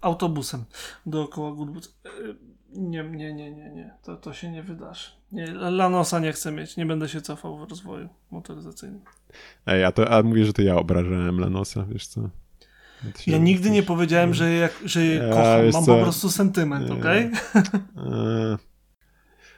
autobusem dookoła Gutut. Nie, nie, nie, nie, nie. To, to się nie wydarzy. Nie, Lanosa nie chcę mieć. Nie będę się cofał w rozwoju motoryzacyjnym. Ej, a, to, a mówię, że to ja obrażałem Lanosa, wiesz co? Ja nigdy nie powiedziałem, że, jak, że ja, kocham. Mam co? po prostu sentyment, okej? Okay?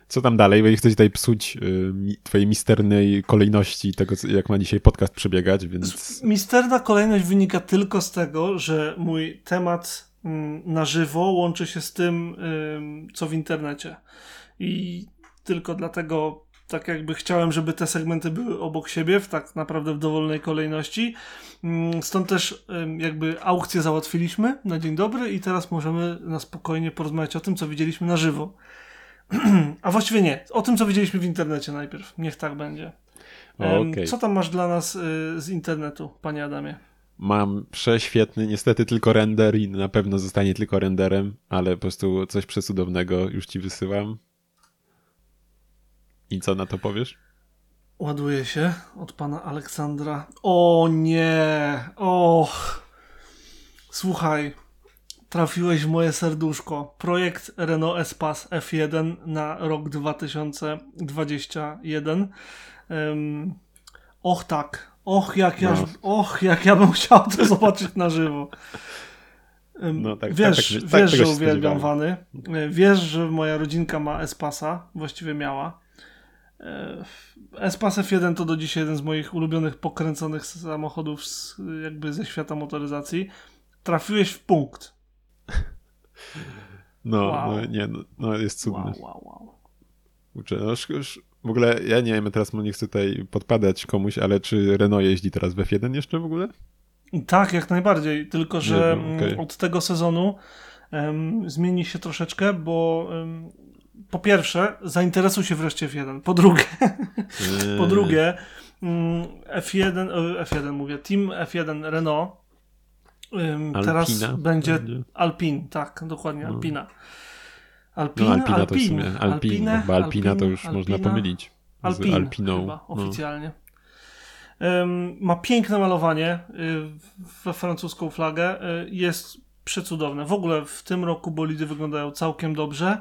Co tam dalej? Bo nie chcę tutaj psuć y, twojej misternej kolejności tego, jak ma dzisiaj podcast przebiegać, więc... Misterna kolejność wynika tylko z tego, że mój temat mm, na żywo łączy się z tym, co w internecie. I tylko dlatego tak jakby chciałem, żeby te segmenty były obok siebie, w tak naprawdę w dowolnej kolejności. Mm, stąd też jakby aukcję załatwiliśmy na dzień dobry i teraz możemy na spokojnie porozmawiać o tym, co widzieliśmy na żywo. A właściwie nie, o tym, co widzieliśmy w internecie najpierw. Niech tak będzie. Okay. Co tam masz dla nas y, z internetu, panie Adamie? Mam prześwietny, niestety tylko render i na pewno zostanie tylko renderem, ale po prostu coś przecudownego już ci wysyłam. I co na to powiesz? Ładuje się od pana Aleksandra. O nie! Och! Słuchaj, trafiłeś w moje serduszko. Projekt Renault Espace F1 na rok 2021. Um, och tak. Och jak, ja, no. och, jak ja bym chciał to zobaczyć na żywo. No, tak, wiesz, tak, tak, wiesz że uwielbiam wany. Wiesz, że moja rodzinka ma Espasa. Właściwie miała. Espas F1 to do dzisiaj jeden z moich ulubionych pokręconych samochodów z, jakby ze świata motoryzacji. Trafiłeś w punkt. No, wow. no nie, no, no, jest cudny. Wow, wow, wow. Uczę, no, już, już, w ogóle ja nie wiem, teraz nie chcę tutaj podpadać komuś, ale czy Renault jeździ teraz w F1 jeszcze w ogóle? Tak, jak najbardziej, tylko że nie, no, okay. od tego sezonu um, zmieni się troszeczkę, bo um, po pierwsze, zainteresuj się wreszcie F1. Po drugie, po drugie F1, F1 mówię, Team F1 Renault Alpina teraz będzie, Alpin, tak, dokładnie, no. Alpina. Alpin, no, Alpina Alpin, to w sumie, Alpin, Alpine, bo Alpina to już Alpina, można pomylić z Alpin, Alpiną. Chyba, no. oficjalnie. Um, ma piękne malowanie y, we francuską flagę. Y, jest przecudowne. W ogóle w tym roku bolidy wyglądają całkiem dobrze.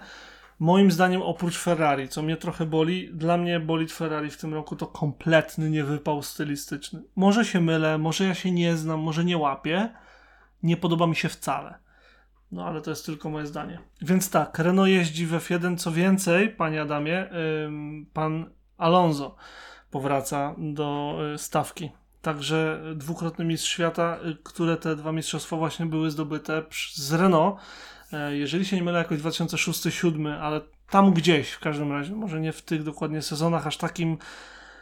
Moim zdaniem oprócz Ferrari, co mnie trochę boli, dla mnie bolid Ferrari w tym roku to kompletny niewypał stylistyczny. Może się mylę, może ja się nie znam, może nie łapię. Nie podoba mi się wcale. No ale to jest tylko moje zdanie. Więc tak, Renault jeździ w F1. Co więcej, panie Adamie, pan Alonso powraca do y, stawki. Także dwukrotny mistrz świata, y, które te dwa mistrzostwa właśnie były zdobyte z Renault jeżeli się nie mylę, jakoś 2006-2007, ale tam gdzieś w każdym razie, może nie w tych dokładnie sezonach, aż takim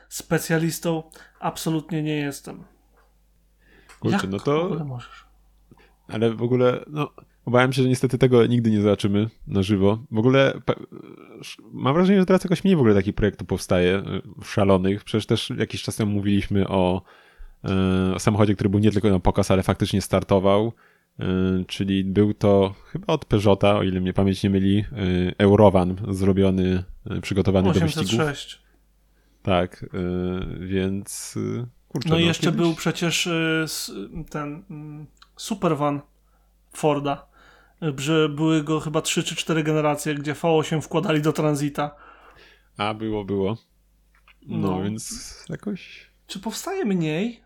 specjalistą absolutnie nie jestem. Kurczę, Jak no to. możesz? Ale w ogóle, no, obawiam się, że niestety tego nigdy nie zobaczymy na żywo. W ogóle mam wrażenie, że teraz jakoś mniej w ogóle takich projektów powstaje e, szalonych. Przecież też jakiś czas temu mówiliśmy o, e, o samochodzie, który był nie tylko na pokaz, ale faktycznie startował. Y, czyli był to chyba od Peugeota, o ile mnie pamięć nie myli, y, Eurovan zrobiony, y, przygotowany 806. do wyścigów. Tak, więc kurczę. No, no i jeszcze kiedyś... był przecież ten mm, Supervan Forda, że były go chyba 3 czy 4 generacje, gdzie V8 wkładali do tranzyta. A, było, było. No, no. więc jakoś... Czy powstaje mniej?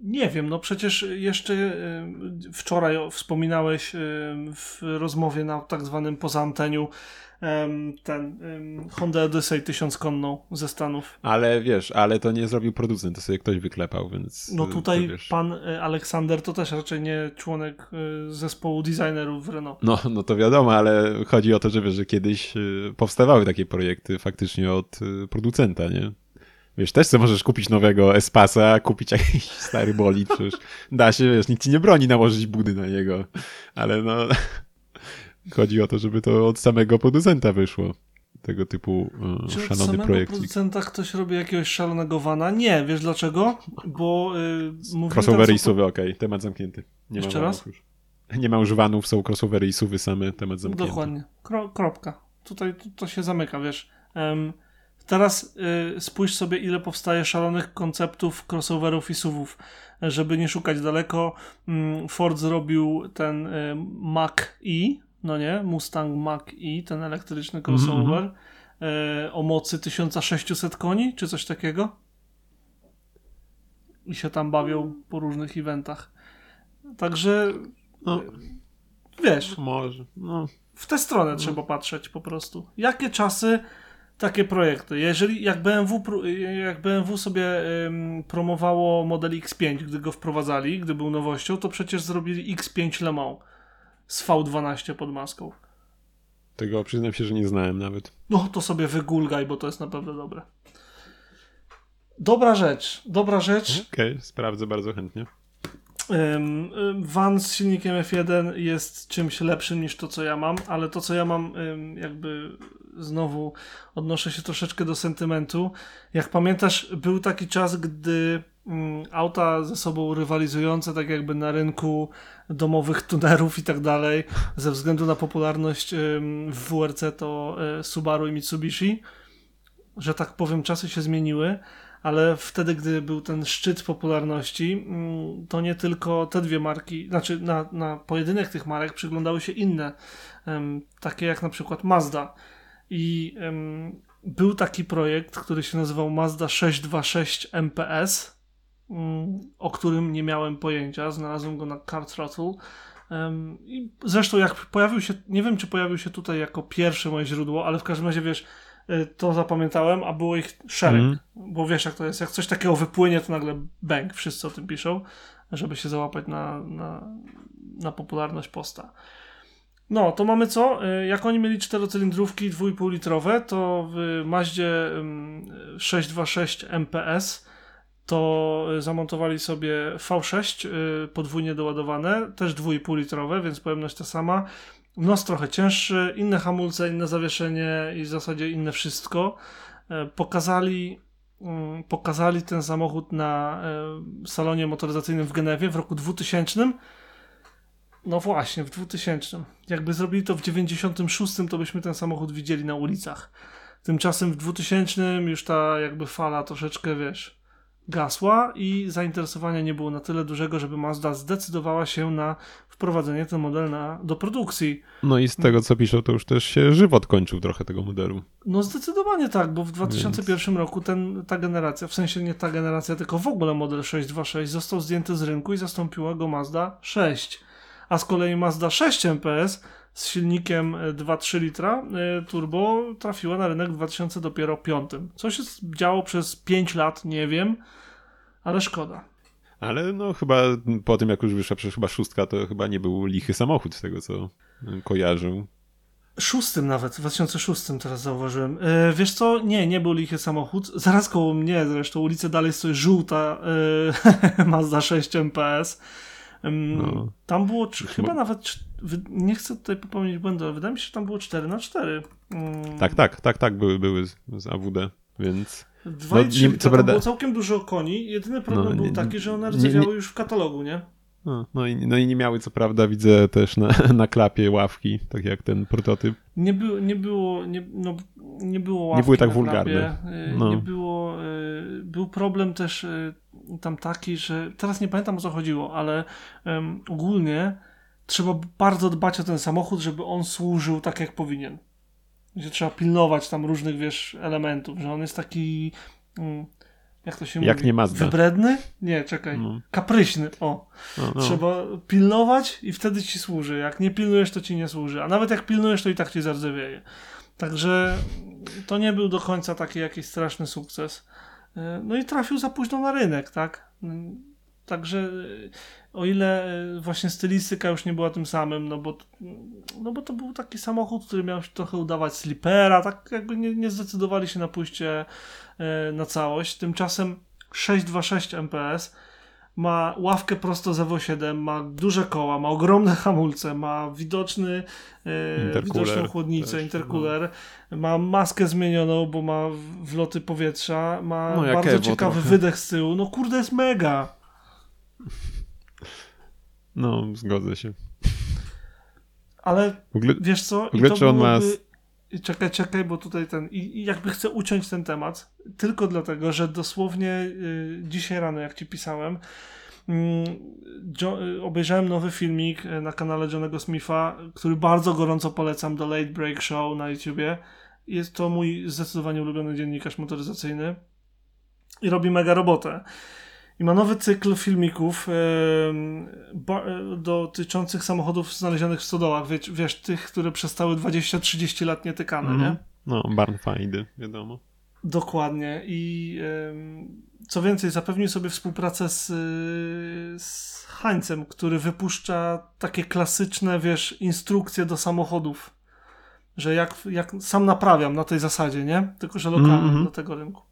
Nie wiem, no przecież jeszcze e, wczoraj wspominałeś e, w rozmowie na tak zwanym poza anteniu ten Honda Odyssey tysiąckonną ze Stanów. Ale wiesz, ale to nie zrobił producent, to sobie ktoś wyklepał, więc... No tutaj pan e, Aleksander to też raczej nie członek zespołu designerów w Renault. No, no to wiadomo, ale chodzi o to, że wiesz, że kiedyś powstawały takie projekty faktycznie od producenta, nie? Wiesz, też sobie możesz kupić nowego Espasa, kupić jakiś stary bolid, przecież da się, wiesz, nikt ci nie broni nałożyć budy na niego, ale no chodzi o to, żeby to od samego producenta wyszło. Tego typu uh, Czy szalony od samego producenta ktoś robi jakiegoś szalonego wana? Nie, wiesz dlaczego? Bo yy, Crossover i okej, okay. temat zamknięty. Nie Jeszcze raz? Już. Nie ma używanów, są crossovery i suwy same, temat zamknięty. Dokładnie. Kro, kropka. Tutaj to, to się zamyka, wiesz. Um, teraz y, spójrz sobie, ile powstaje szalonych konceptów crossoverów i suwów. Żeby nie szukać daleko, mm, Ford zrobił ten y, Mac E, no nie, Mustang Mach E, ten elektryczny crossover mm -hmm. y, o mocy 1600 koni, czy coś takiego. I się tam bawią po różnych eventach. Także no, wiesz, może. No. W tę stronę no. trzeba patrzeć po prostu. Jakie czasy, takie projekty. Jeżeli jak BMW, jak BMW sobie ym, promowało model X5, gdy go wprowadzali, gdy był nowością, to przecież zrobili X5 Le Mans z V12 pod maską. Tego przyznam się, że nie znałem nawet. No to sobie wygulgaj, bo to jest naprawdę dobre. Dobra rzecz, dobra rzecz. Okej, okay, sprawdzę bardzo chętnie. Van z silnikiem F1 jest czymś lepszym niż to, co ja mam, ale to, co ja mam, jakby znowu odnoszę się troszeczkę do sentymentu. Jak pamiętasz, był taki czas, gdy auta ze sobą rywalizujące, tak jakby na rynku domowych tunerów i tak dalej, ze względu na popularność w WRC to e, Subaru i Mitsubishi, że tak powiem, czasy się zmieniły ale wtedy, gdy był ten szczyt popularności, mm, to nie tylko te dwie marki, znaczy na, na pojedynek tych marek przyglądały się inne, takie jak na przykład Mazda. I um, był taki projekt, który się nazywał Mazda 626 MPS, um, o którym nie miałem pojęcia. Znalazłem go na Car Throttle. Um, I zresztą jak pojawił się, nie wiem czy pojawił się tutaj jako pierwsze moje źródło, ale w każdym razie wiesz, Y, to zapamiętałem, a było ich szereg. Mm. Bo wiesz, jak to jest. Jak coś takiego wypłynie, to nagle bang, wszyscy o tym piszą, żeby się załapać na, na, na popularność posta. No, to mamy co? Y, jak oni mieli czterocylindrówki 2,5 litrowe, to w Maździe 626 MPS to zamontowali sobie V6 y, podwójnie doładowane, też 2,5 litrowe, więc pojemność ta sama. Nos trochę cięższy, inne hamulce, inne zawieszenie i w zasadzie inne wszystko. Pokazali, mm, pokazali ten samochód na salonie motoryzacyjnym w Genewie w roku 2000. No właśnie, w 2000. Jakby zrobili to w 96, to byśmy ten samochód widzieli na ulicach. Tymczasem w 2000 już ta jakby fala troszeczkę, wiesz, gasła i zainteresowania nie było na tyle dużego, żeby Mazda zdecydowała się na wprowadzenie ten model na, do produkcji. No i z tego co piszą, to już też się żywot kończył trochę tego modelu. No zdecydowanie tak, bo w 2001 Więc... roku ten, ta generacja, w sensie nie ta generacja, tylko w ogóle model 626 został zdjęty z rynku i zastąpiła go Mazda 6. A z kolei Mazda 6 MPS z silnikiem 2,3 litra e, turbo trafiła na rynek w 2000 dopiero 5. Co się działo przez 5 lat, nie wiem, ale szkoda. Ale no chyba po tym jak już wyszła przecież chyba szóstka, to chyba nie był lichy samochód z tego co kojarzył. Szóstym nawet, w 2006 teraz zauważyłem. E, wiesz co? Nie, nie był lichy samochód. Zaraz koło mnie zresztą ulica dalej stoi żółta e, Mazda 6 MPS. No. Tam było chyba, chyba nawet, nie chcę tutaj popełnić błędu, ale wydaje mi się, że tam było 4 na 4 mm. Tak, tak, tak, tak, były, były z, z AWD, więc... Dwa no, i trzy, co prawda... było całkiem dużo koni. Jedyny problem no, był taki, że one rdzewiały już w katalogu, nie? No, i, no i nie miały, co prawda, widzę też na, na klapie ławki, tak jak ten prototyp. Nie, by, nie było, nie, no, nie było ławki Nie były tak wulgarne. Y, no. Nie było, y, był problem też y, tam taki, że teraz nie pamiętam o co chodziło, ale um, ogólnie trzeba bardzo dbać o ten samochód, żeby on służył tak jak powinien gdzie trzeba pilnować tam różnych, wiesz, elementów, że on jest taki, mm, jak to się jak mówi? nie Mazda. Wybredny? Nie, czekaj. No. Kapryśny, o. No, no. Trzeba pilnować i wtedy ci służy. Jak nie pilnujesz, to ci nie służy. A nawet jak pilnujesz, to i tak ci zardzewieje. Także to nie był do końca taki jakiś straszny sukces. E, no i trafił za późno na rynek, tak? Także o ile e, właśnie stylistyka już nie była tym samym, no bo, no bo to był taki samochód, który miał się trochę udawać slipera, tak jakby nie, nie zdecydowali się na pójście e, na całość. Tymczasem 626 MPS ma ławkę prosto z Evo 7, ma duże koła, ma ogromne hamulce, ma widoczny, e, widoczną chłodnicę, też, intercooler, no. ma maskę zmienioną, bo ma wloty powietrza, ma no, bardzo ciekawy trochę. wydech z tyłu. No kurde, jest mega. No, zgodzę się. Ale ogóle, wiesz co? W ogóle, czy on byłoby... ma... Czekaj, czekaj, bo tutaj ten... I, I, jakby chcę uciąć ten temat, tylko dlatego, że dosłownie y, dzisiaj rano, jak ci pisałem, y, obejrzałem nowy filmik y, na kanale Johnego Smitha, który bardzo gorąco polecam do Late Break Show na YouTubie. Jest to mój zdecydowanie ulubiony dziennikarz motoryzacyjny i robi mega robotę. I ma nowy cykl filmików e, dotyczących samochodów znalezionych w stodołach. Wiesz, wiesz tych, które przestały 20-30 lat nietykane, mm -hmm. nie? No, barnfindy, wiadomo. Dokładnie. I co więcej, zapewnił sobie współpracę z, z Hańcem, który wypuszcza takie klasyczne, wiesz, instrukcje do samochodów. Że jak, jak sam naprawiam na tej zasadzie, nie? Tylko, że lokalnie mm -hmm. do tego rynku.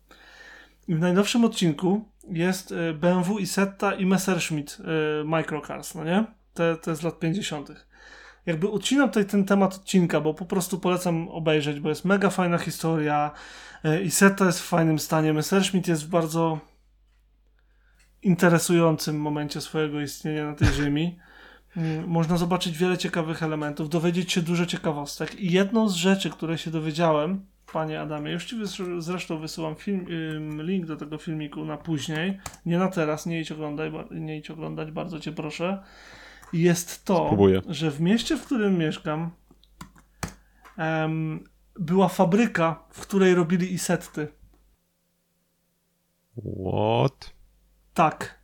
I w najnowszym odcinku jest e, BMW i Setta i Messerschmitt e, Microcars, no nie? Te, te z lat 50. Jakby odcinam tutaj ten temat odcinka, bo po prostu polecam obejrzeć, bo jest mega fajna historia e, i Setta jest w fajnym stanie, Messerschmitt jest w bardzo interesującym momencie swojego istnienia na tej ziemi. Mm, można zobaczyć wiele ciekawych elementów, dowiedzieć się dużo ciekawostek i jedną z rzeczy, które się dowiedziałem, panie Adamie. Już ci zresztą wysyłam film, link do tego filmiku na później. Nie na teraz, nie idź oglądać, nie idź oglądać bardzo cię proszę. Jest to, Spróbuję. że w mieście, w którym mieszkam, um, była fabryka, w której robili isetty. What? Tak.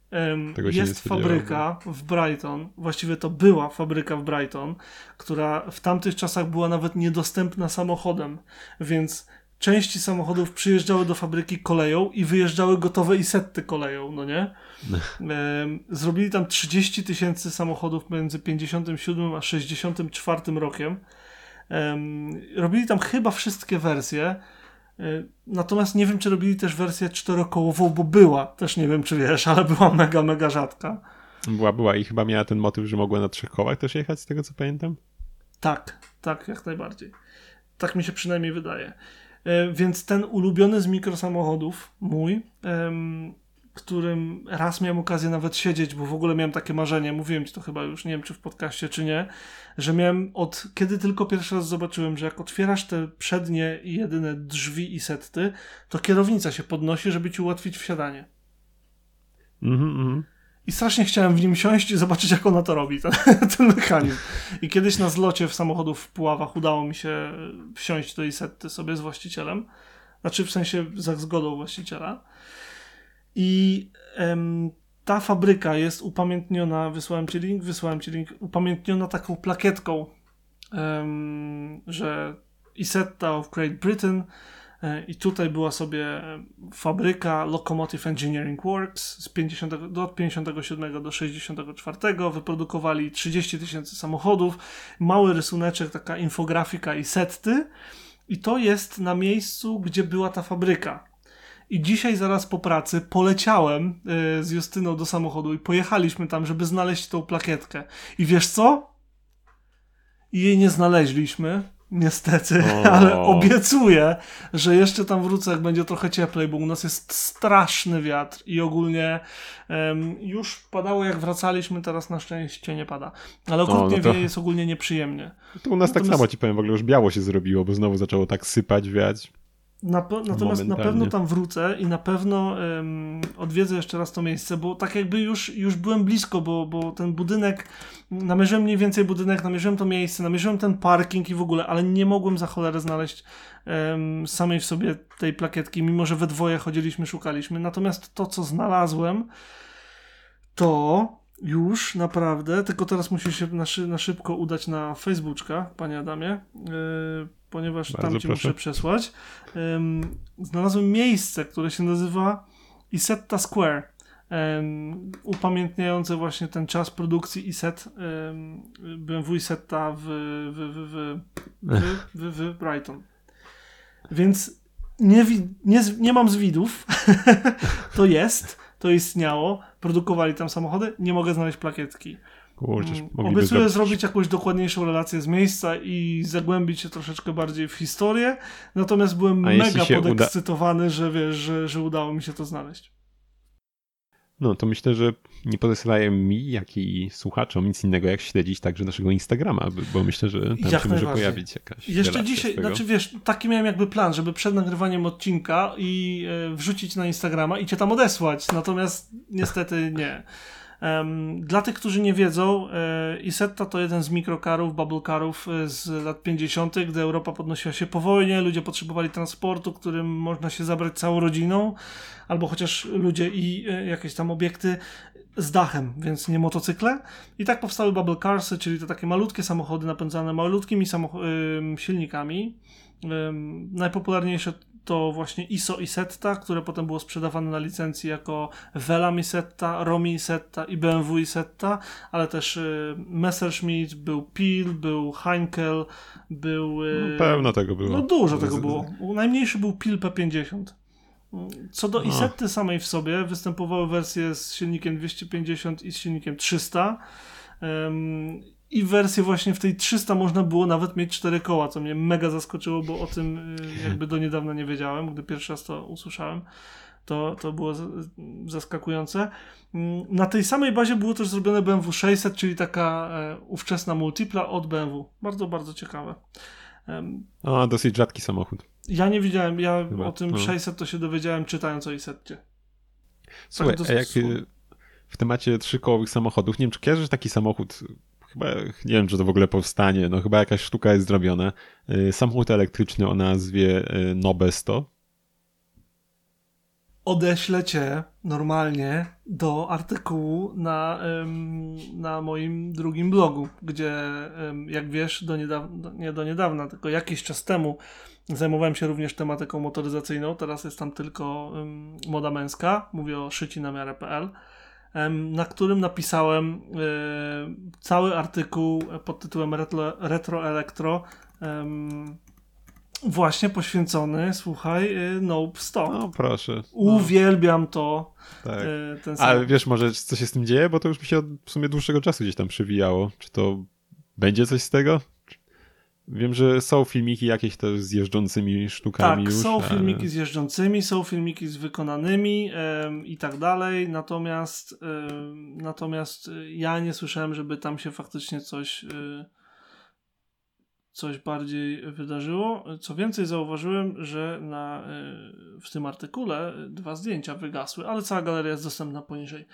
Jest fabryka w Brighton, właściwie to była fabryka w Brighton, która w tamtych czasach była nawet niedostępna samochodem, więc części samochodów przyjeżdżały do fabryki koleją i wyjeżdżały gotowe i setty koleją, no nie? Zrobili tam 30 tysięcy samochodów między 57 a 64 rokiem. Robili tam chyba wszystkie wersje. Y, natomiast nie wiem, czy robili też wersję czterokołową, bo była, też nie wiem, czy wiesz, ale była mega, mega rzadka. Była, była i chyba miała ten motyw, że mogła na trzech kołach też jechać, z tego co pamiętam? Tak, tak, jak najbardziej. Tak mi się przynajmniej wydaje. Y, więc ten ulubiony z mikrosamochodów, mój, którym raz miałem okazję nawet siedzieć, bo w ogóle miałem takie marzenie, mówiłem ci to chyba już, nie wiem czy w podcaście, czy nie, że miałem od kiedy tylko pierwszy raz zobaczyłem, że jak otwierasz te przednie i jedyne drzwi i setty, to kierownica się podnosi, żeby ci ułatwić wsiadanie. Mhm, mhm. I strasznie chciałem w nim siąść i zobaczyć, jak ona to robi, ten, ten mechanizm. I kiedyś na zlocie w samochodów w Puławach udało mi się wsiąść do Isetty sobie z właścicielem. Znaczy w sensie za zgodą właściciela. I em, ta fabryka jest upamiętniona, wysłałem ci link, wysłałem ci link, upamiętniona taką plakietką, em, że Isetta of Great Britain e, i tutaj była sobie fabryka Locomotive Engineering Works z 50, do 57 do 64. Wyprodukowali 30 tysięcy samochodów. Mały rysuneczek, taka infografika i setty. I to jest na miejscu, gdzie była ta fabryka. I dzisiaj zaraz po pracy poleciałem yy, z Justyną do samochodu i pojechaliśmy tam, żeby znaleźć tą plakietkę. I wiesz co? I jej nie znaleźliśmy, niestety, o. ale obiecuję, że jeszcze tam wrócę, jak będzie trochę cieplej, bo u nas jest straszny wiatr i ogólnie um, już padało jak wracaliśmy, teraz na szczęście nie pada. Ale okrutnie no to... wieje, jest ogólnie nieprzyjemnie. To u nas tak Natomiast... tak samo ci powiem, w ogóle już biało się zrobiło, bo znowu zaczęło tak sypać, wiać. Na natomiast na pewno tam wrócę i na pewno um, odwiedzę jeszcze raz to miejsce, bo tak jakby już, już byłem blisko, bo, bo ten budynek, namierzyłem mniej więcej budynek, namierzyłem to miejsce, namierzyłem ten parking i w ogóle, ale nie mogłem za cholerę znaleźć um, samej w sobie tej plakietki, mimo że we dwoje chodziliśmy, szukaliśmy. Natomiast to, co znalazłem, to już naprawdę, tylko teraz musi się na, szy na szybko udać na Facebooka, panie Adamie. Yy, ponieważ Bardzo tam ci proszę. muszę przesłać. Um, znalazłem miejsce, które się nazywa Isetta Square. Um, upamiętniające właśnie ten czas produkcji Iset um, BMW Isetta w, w, w, w, w, w, Brighton. Więc nie, nie, nie mam zwidów. to jest, to istniało. Produkowali tam samochody. Nie mogę znaleźć plakietki. Kurczę, mm, Obiecuję zrobić jakąś dokładniejszą relację z miejsca i zagłębić się troszeczkę bardziej w historię. Natomiast byłem mega podekscytowany, uda... że wiesz, że, że udało mi się to znaleźć. No to myślę, że nie pozostaje mi, jak i słuchaczom nic innego, jak śledzić także naszego Instagrama, bo myślę, że tam jak się może pojawić jakaś. Jeszcze dzisiaj, znaczy wiesz, taki miałem jakby plan, żeby przed nagrywaniem odcinka i e, wrzucić na Instagrama i cię tam odesłać, natomiast niestety nie. Dla tych, którzy nie wiedzą, e, Isetta to jeden z mikrokarów, bubblecarów e, z lat 50., gdy Europa podnosiła się po wojnie, ludzie potrzebowali transportu, którym można się zabrać całą rodziną, albo chociaż ludzie i e, jakieś tam obiekty z dachem, więc nie motocykle. I tak powstały bubble carsy, czyli to takie malutkie samochody napędzane malutkimi silnikami. Najpopularniejsze to właśnie ISO Isetta, które potem było sprzedawane na licencji jako Velam Isetta, Romi Isetta i BMW Isetta, ale też y, Messerschmitt, był Pil, był Heinkel, był... Y, no, pełno tego było. No dużo tego było. Najmniejszy był Pil P50. Co do Isetty samej w sobie, występowały wersje z silnikiem 250 i z silnikiem 300. Um, i wersję właśnie w tej 300 można było nawet mieć cztery koła, co mnie mega zaskoczyło, bo o tym y, jakby do niedawna nie wiedziałem, gdy pierwszy raz to usłyszałem. To, to było zaskakujące. Mm, na tej samej bazie było też zrobione BMW 600, czyli taka e, ówczesna multipla od BMW. Bardzo, bardzo ciekawe. A, dosyć rzadki samochód. Ja nie widziałem, ja Chyba. o tym no. 600 to się dowiedziałem czytając o Isetcie. Słuchaj, tak, a jak w temacie trzykołowych samochodów, nie wiem, czy kojarzysz taki samochód, chyba nie wiem, czy to w ogóle powstanie, no chyba jakaś sztuka jest zrobiona. Y, samochód elektryczny o nazwie y, Nobesto. Odeślę cię normalnie do artykułu na, na moim drugim blogu, gdzie jak wiesz, do niedawna, nie do niedawna, tylko jakiś czas temu zajmowałem się również tematyką motoryzacyjną. Teraz jest tam tylko moda męska. Mówię o szyci na miarę.pl na którym napisałem e, cały artykuł pod tytułem Retro, Elektro właśnie poświęcony, słuchaj, e, Nope 100. No proszę. No. Uwielbiam to. Tak. E, ten Ale wiesz może co się z tym dzieje? Bo to już mi się od w sumie dłuższego czasu gdzieś tam przywijało. Czy to będzie coś z tego? Wiem, że są filmiki jakieś też z jeżdżącymi sztukami tak, już. są ale... filmiki z jeżdżącymi, są filmiki z wykonanymi i tak dalej, natomiast natomiast y, ja nie słyszałem, żeby tam się faktycznie coś y, coś bardziej wydarzyło. Co więcej, zauważyłem, że na, y, w tym artykule dwa zdjęcia wygasły, ale cała galeria jest dostępna poniżej.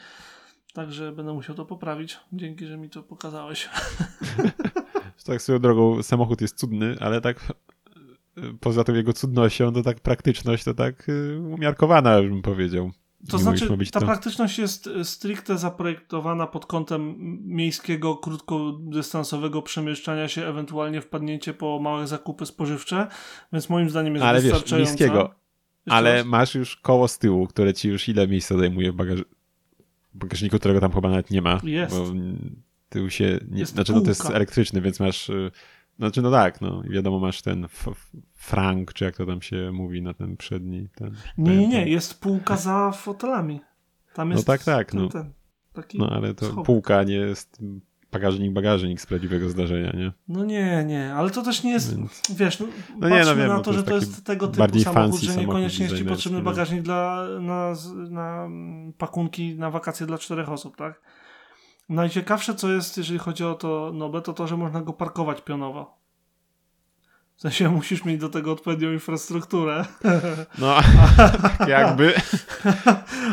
Także będę musiał to poprawić. Dzięki, że mi to pokazałeś. tak swoją drogą samochód jest cudny, ale tak poza tą jego cudnością, to tak praktyczność to tak e, umiarkowana, bym powiedział. To znaczy, ta to... praktyczność jest e, stricte zaprojektowana pod kątem miejskiego, krótkodystansowego przemieszczania się, ewentualnie wpadnięcie po małe zakupy spożywcze, więc moim zdaniem jest ale wystarczająca. Wiesz, miejskiego. Ale masz już koło z tyłu, które ci już ile miejsca zajmuje w bagaż... bagażniku, którego tam chyba nawet nie ma. Jest. Bo tył się, nie, jest znaczy no to jest elektryczny, więc masz, y, znaczy no tak, no wiadomo masz ten frank, czy jak to tam się mówi na ten przedni. Ten, nie, nie, nie, jest półka za fotelami. Tam no jest no tak, tak, ten, no. Ten, no ale to schowek. półka nie jest bagażnik, bagażnik z prawdziwego zdarzenia, nie? No nie, nie, ale to też nie jest, Więc... wiesz, no, no nie, no wiem, na to, to że to jest tego typu samochód, że niekoniecznie jest ci potrzebny bagażnik dla, na, na pakunki na wakacje dla czterech osób, tak? Najciekawsze, co jest, jeżeli chodzi o to Nobę, to to, że można go parkować pionowo. W sensie musisz mieć do tego odpowiednią infrastrukturę. No, jakby.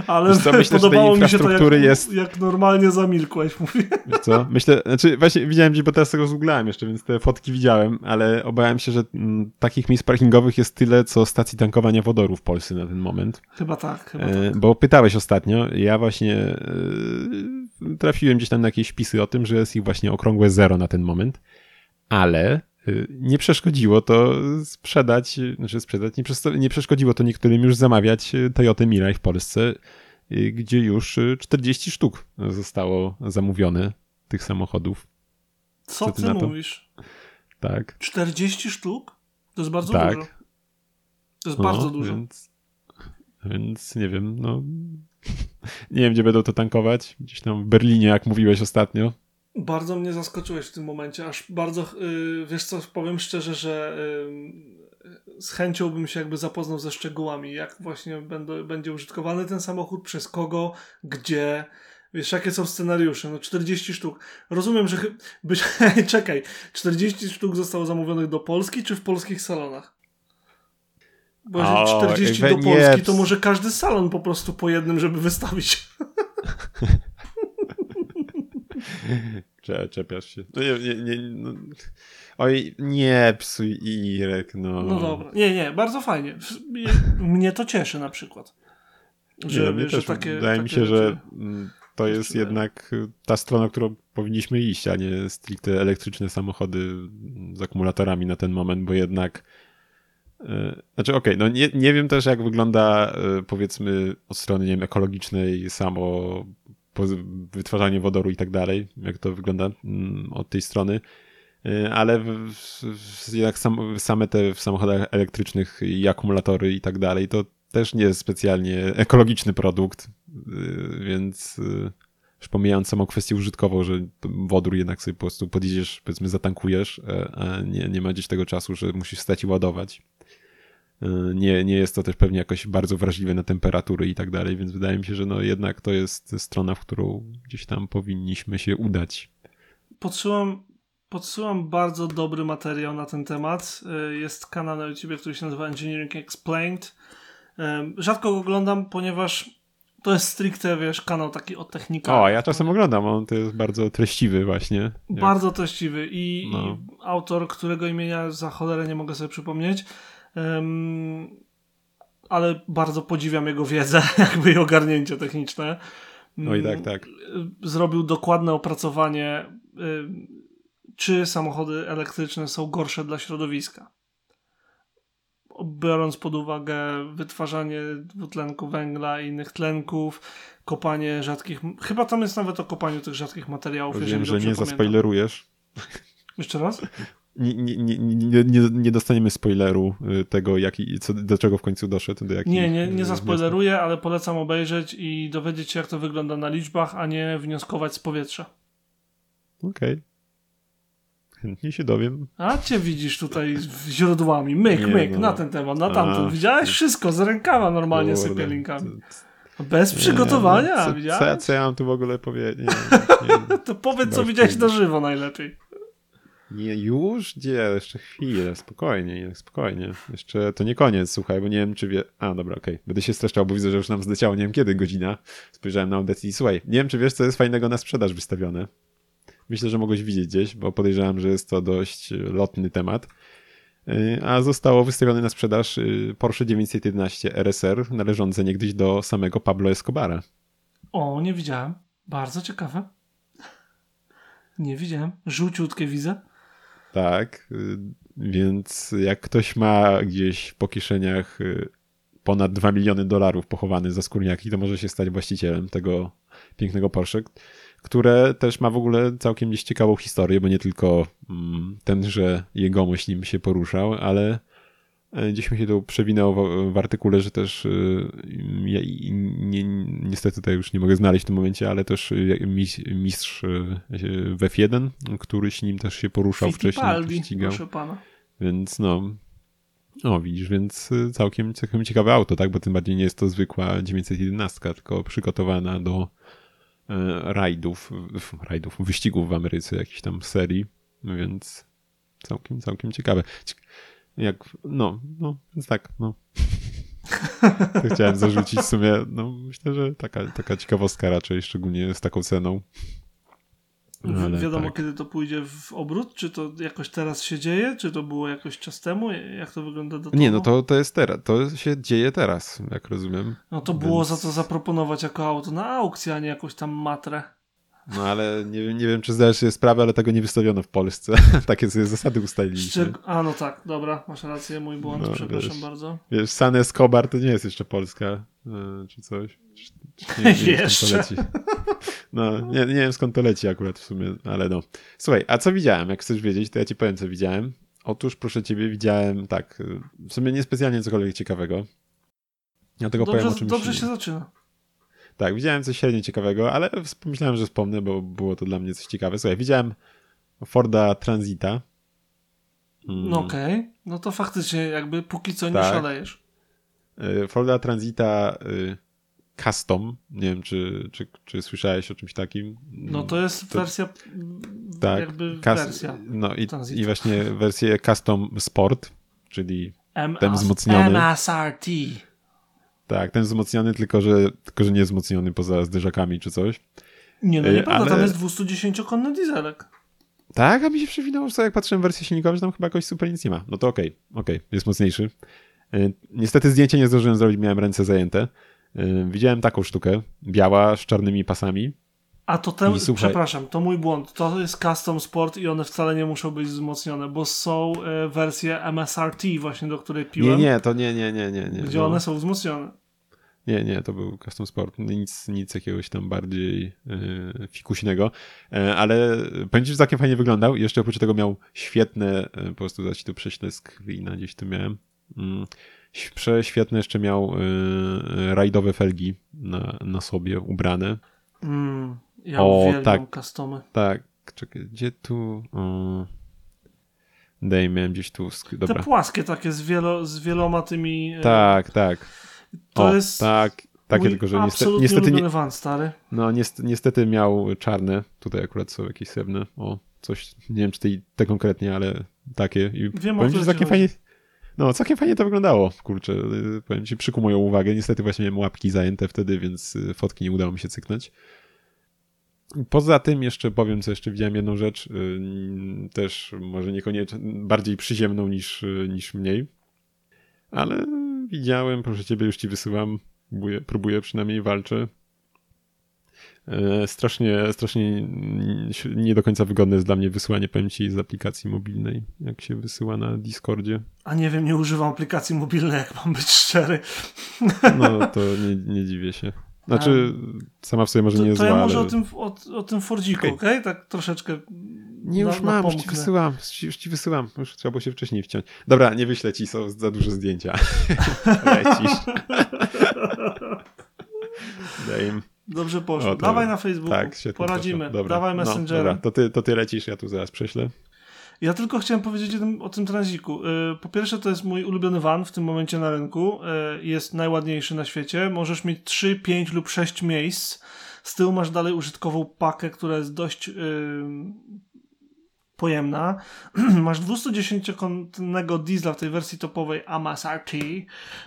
Ale co, myślę, podobało mi się to, jak, jest... jak normalnie zamilkłeś, mówię. Wiesz co? Myślę, znaczy właśnie widziałem gdzieś, bo teraz tego zgooglałem jeszcze, więc te fotki widziałem, ale obawiam się, że m, mm, takich miejsc parkingowych jest tyle, co stacji tankowania wodoru w Polsce na ten moment. Chyba tak, chyba e, tak. Bo pytałeś ostatnio, ja właśnie e, trafiłem gdzieś tam na jakieś wpisy o tym, że jest ich właśnie okrągłe zero na ten moment, ale nie przeszkodziło to sprzedać, znaczy sprzedać, nie, nie przeszkodziło to niektórym już zamawiać y, Toyota Mirai w Polsce, y, gdzie już 40 sztuk zostało zamówione tych samochodów. Co, Co ty, ty mówisz? Tak. 40 sztuk? To jest bardzo tak. dużo. To jest no, bardzo dużo. Więc, więc nie wiem, no nie wiem, gdzie będą to tankować. Gdzieś tam w Berlinie, jak mówiłeś ostatnio. Bardzo mnie zaskoczyłeś w tym momencie, aż bardzo, yy, wiesz co, powiem szczerze, że yy, z chęcią bym się jakby zapoznał ze szczegółami, jak właśnie będą, będzie użytkowany ten samochód, przez kogo, gdzie, Wiesz, jakie są scenariusze? No 40 sztuk. Rozumiem, że być... czekaj, 40 sztuk zostało zamówionych do Polski, czy w polskich salonach? Bo jeżeli 40 do Polski, nie. to może każdy salon po prostu po jednym, żeby wystawić. Czepiasz się. No nie, nie, nie, no. Oj, nie psuj Irek, no. No dobra. Nie, nie, bardzo fajnie. Mnie to cieszy na przykład. Że, nie, że takie, wydaje takie mi się, rzeczy... że to jest jednak ta strona, którą powinniśmy iść, a nie stricte elektryczne samochody z akumulatorami na ten moment, bo jednak e, znaczy okej, okay, no nie, nie wiem też jak wygląda e, powiedzmy od strony nie wiem, ekologicznej samo wytwarzanie wodoru i tak dalej, jak to wygląda mm, od tej strony, e, ale jednak sam, same te w samochodach elektrycznych i akumulatory i tak dalej, to też nie jest specjalnie ekologiczny produkt, y, więc y, już pomijając samą kwestię użytkową, że wodór jednak sobie po prostu podjedziesz, powiedzmy zatankujesz, e, a nie, nie ma gdzieś tego czasu, że musisz stać i ładować. E, nie, nie jest to też pewnie jakoś bardzo wrażliwe na temperatury i tak dalej, więc wydaje mi się, że no jednak to jest strona, w którą gdzieś tam powinniśmy się udać. Podsyłam, podsyłam bardzo dobry materiał na ten temat. E, jest kanał na YouTube, który się nazywa Engineering Explained Rzadko go oglądam, ponieważ to jest stricte, wiesz, kanał taki o technikach. O, ja czasem oglądam, on to jest bardzo treściwy właśnie. Jak... Bardzo treściwy i, no. i, autor, którego imienia za cholerę nie mogę sobie przypomnieć, ale bardzo podziwiam jego wiedzę, jakby i ogarnięcie techniczne. No i tak, tak. Zrobił dokładne opracowanie, czy samochody elektryczne są gorsze dla środowiska biorąc pod uwagę wytwarzanie dwutlenku węgla i innych tlenków, kopanie rzadkich. Chyba tam jest nawet o kopaniu tych rzadkich materiałów. Wiem, że nie zaspoilerujesz. Jeszcze raz? Nie, nie, nie, nie, nie dostaniemy spoileru y, tego, jaki, co, do czego w końcu doszedł. Do nie, nie, nie zaspoileruję, ale polecam obejrzeć i dowiedzieć się, jak to wygląda na liczbach, a nie wnioskować z powietrza. Okej. Okay. Chętnie się dowiem. A cię widzisz tutaj źródłami. Myk, myk, no. na ten temat, na tamten. Widziałeś wszystko z rękawa normalnie kurde. sypie linkami. Bez przygotowania, nie, no, co, widziałeś? Co, co, ja mam tu w ogóle powiedzieć? to powiedz, co widziałeś na żywo najlepiej. Nie, już? Gdzie? Jeszcze chwilę, spokojnie, spokojnie. Jeszcze to nie koniec, słuchaj, bo nie wiem, czy wie... A, dobra, okej. Okay. Będę się streszczał, bo widzę, że już nam zleciało, nie wiem kiedy, godzina. Spojrzałem na audycję i słuchaj, nie wiem, czy wiesz, co jest fajnego na sprzedaż wystawione. Myślę, że mogłeś widzieć gdzieś, bo podejrzewam, że jest to dość lotny temat. Y, a zostało wystawione na sprzedaż y, Porsche 911 RSR, należące niegdyś do samego Pablo Escobara. O, nie widziałem. Bardzo ciekawe. Nie widziałem. Żółciutkie widzę. Tak, y, więc jak ktoś ma gdzieś po kieszeniach ponad 2 miliony dolarów pochowany za skórniaki, to może się stać właścicielem tego pięknego Porsche które też ma w ogóle całkiem gdzieś ciekawą historię, bo nie tylko mm, ten, że jegomość nim się poruszał, ale gdzieś mi się to przewinęło w, w artykule, że też e, ja, nie, niestety tutaj już nie mogę znaleźć w tym momencie, ale też e, mistrz w F1, który z nim też się poruszał Fittipaldi, wcześniej, ścigał. Więc no, o, widzisz, więc całkiem, całkiem ciekawe auto, tak? Bo tym bardziej nie jest to zwykła 911, tylko przygotowana do E, rajdów, rajdów, wyścigów w Ameryce, jakiejś tam serii, więc całkiem, całkiem ciekawe. Jak, no, no, więc tak, no. to chciałem zarzucić w sumie, no myślę, że taka, taka ciekawostka raczej, szczególnie z taką ceną. Ale wiadomo, tak. kiedy to pójdzie w obrót? Czy to jakoś teraz się dzieje? Czy to było jakoś czas temu? Jak to wygląda do? Nie, no to, to jest teraz. To się dzieje teraz, jak rozumiem. No to było Więc... za to zaproponować jako auto na aukcję, a nie jakąś tam matrę. No ale nie, nie wiem, czy zdajesz sobie sprawę, ale tego nie wystawiono w Polsce. Takie sobie zasady ustaliliśmy. Szczeg- a no tak, dobra, masz rację, mój błąd, no, przepraszam wiesz, bardzo. Wiesz, San Escobar to nie jest jeszcze Polska, yy, czy coś. Nie, nie jeszcze. No, nie, nie wiem skąd to leci akurat w sumie, ale no. Słuchaj, a co widziałem? Jak chcesz wiedzieć, to ja ci powiem, co widziałem. Otóż, proszę ciebie, widziałem tak, w sumie niespecjalnie cokolwiek ciekawego. Ja tego dobrze, powiem o czymś... Dobrze się zaczyna. Tak, widziałem coś średnio ciekawego, ale pomyślałem, że wspomnę, bo było to dla mnie coś ciekawe. Słuchaj, widziałem Forda Transita. Mm. No okej, okay. no to faktycznie jakby póki co nie tak. szalejesz. Y, Forda Transita y, Custom, nie wiem czy, czy, czy słyszałeś o czymś takim. No to jest to, wersja tak, jakby wersja No i, i właśnie wersję Custom Sport, czyli M ten wzmocniony. MSRT. Tak, ten wzmocniony, tylko że, tylko że nie wzmocniony poza zderzakami czy coś. Nie, no nieprawda, Ale... tam jest 210-konny dieselek. Tak, a mi się przewinęło, że jak patrzyłem w wersję silnikową, że tam chyba jakoś super nic nie ma. No to okej, okay, okej, okay, jest mocniejszy. E, niestety zdjęcie nie zdążyłem zrobić, miałem ręce zajęte. E, widziałem taką sztukę, biała, z czarnymi pasami. A to ten, słuchaj, przepraszam, to mój błąd. To jest custom sport i one wcale nie muszą być wzmocnione, bo są e, wersje MSRT właśnie, do której piłem. Nie, nie, to nie, nie, nie, nie. nie gdzie no. one są wzmocnione. Nie, nie, to był custom sport. Nic, nic jakiegoś tam bardziej yy, fikuśnego. Yy, ale powiem całkiem fajnie wyglądał. Jeszcze oprócz tego miał świetne, yy, po prostu dać tu prześlizg wina gdzieś tu miałem. Yy, prześwietne jeszcze miał yy, rajdowe felgi na, na sobie ubrane. Mm, ja o, uwielbiam tak, customy. Tak, czekaj, gdzie tu... Yy... Daj, miałem gdzieś tu... Dobra. Te płaskie takie z, wielo, z wieloma tymi... Yy... Tak, tak. To o, jest tak, takie tylko, że niestety, niestety nie, van, stary. No niestety, niestety miał czarne, tutaj akurat są jakieś srebrne, o coś, nie wiem czy te, te konkretnie, ale takie. I wiem, powiem ci, całkiem fajnie, no całkiem fajnie to wyglądało, kurczę, y, powiem ci, przykuł moją uwagę, niestety właśnie miałem łapki zajęte wtedy, więc y, fotki nie udało mi się cyknąć. Poza tym jeszcze powiem, co jeszcze widziałem jedną rzecz, y, też może niekoniecznie, bardziej przyziemną niż, niż mniej, ale widziałem, proszę ciebie, już ci wysyłam. Próbuję, próbuję przynajmniej walczę. E, strasznie, strasznie nie do końca wygodne jest dla mnie wysyłanie powiem ci z aplikacji mobilnej, jak się wysyła na Discordzie. A nie wiem, nie używam aplikacji mobilnej, jak mam być szczery. No to nie, nie dziwię się. Znaczy, sama w sobie może to, nie jest To zła, ja może ale... o tym, o, o tym Fordziku, okej? Okay. Okay? Tak troszeczkę nie, już na, mam, już ci wysyłam, już ci wysyłam. Już trzeba było się wcześniej wciąć. Dobra, nie wyślę ci, są za duże zdjęcia. Lecisz. Daj im. Dobrze poszło. O, Dawaj na Facebooku. Tak, Poradzimy. Dobra. Dawaj Messengera. No, dobra, to ty, to ty lecisz, ja tu zaraz prześlę. Ja tylko chciałem powiedzieć o tym, transiku. Y, po pierwsze, to jest mój ulubiony van w tym momencie na rynku. Y, jest najładniejszy na świecie. Możesz mieć 3, 5 lub 6 miejsc. Z tyłu masz dalej użytkową pakę, która jest dość yy, pojemna. masz 210-konnego diesla w tej wersji topowej Amas RT.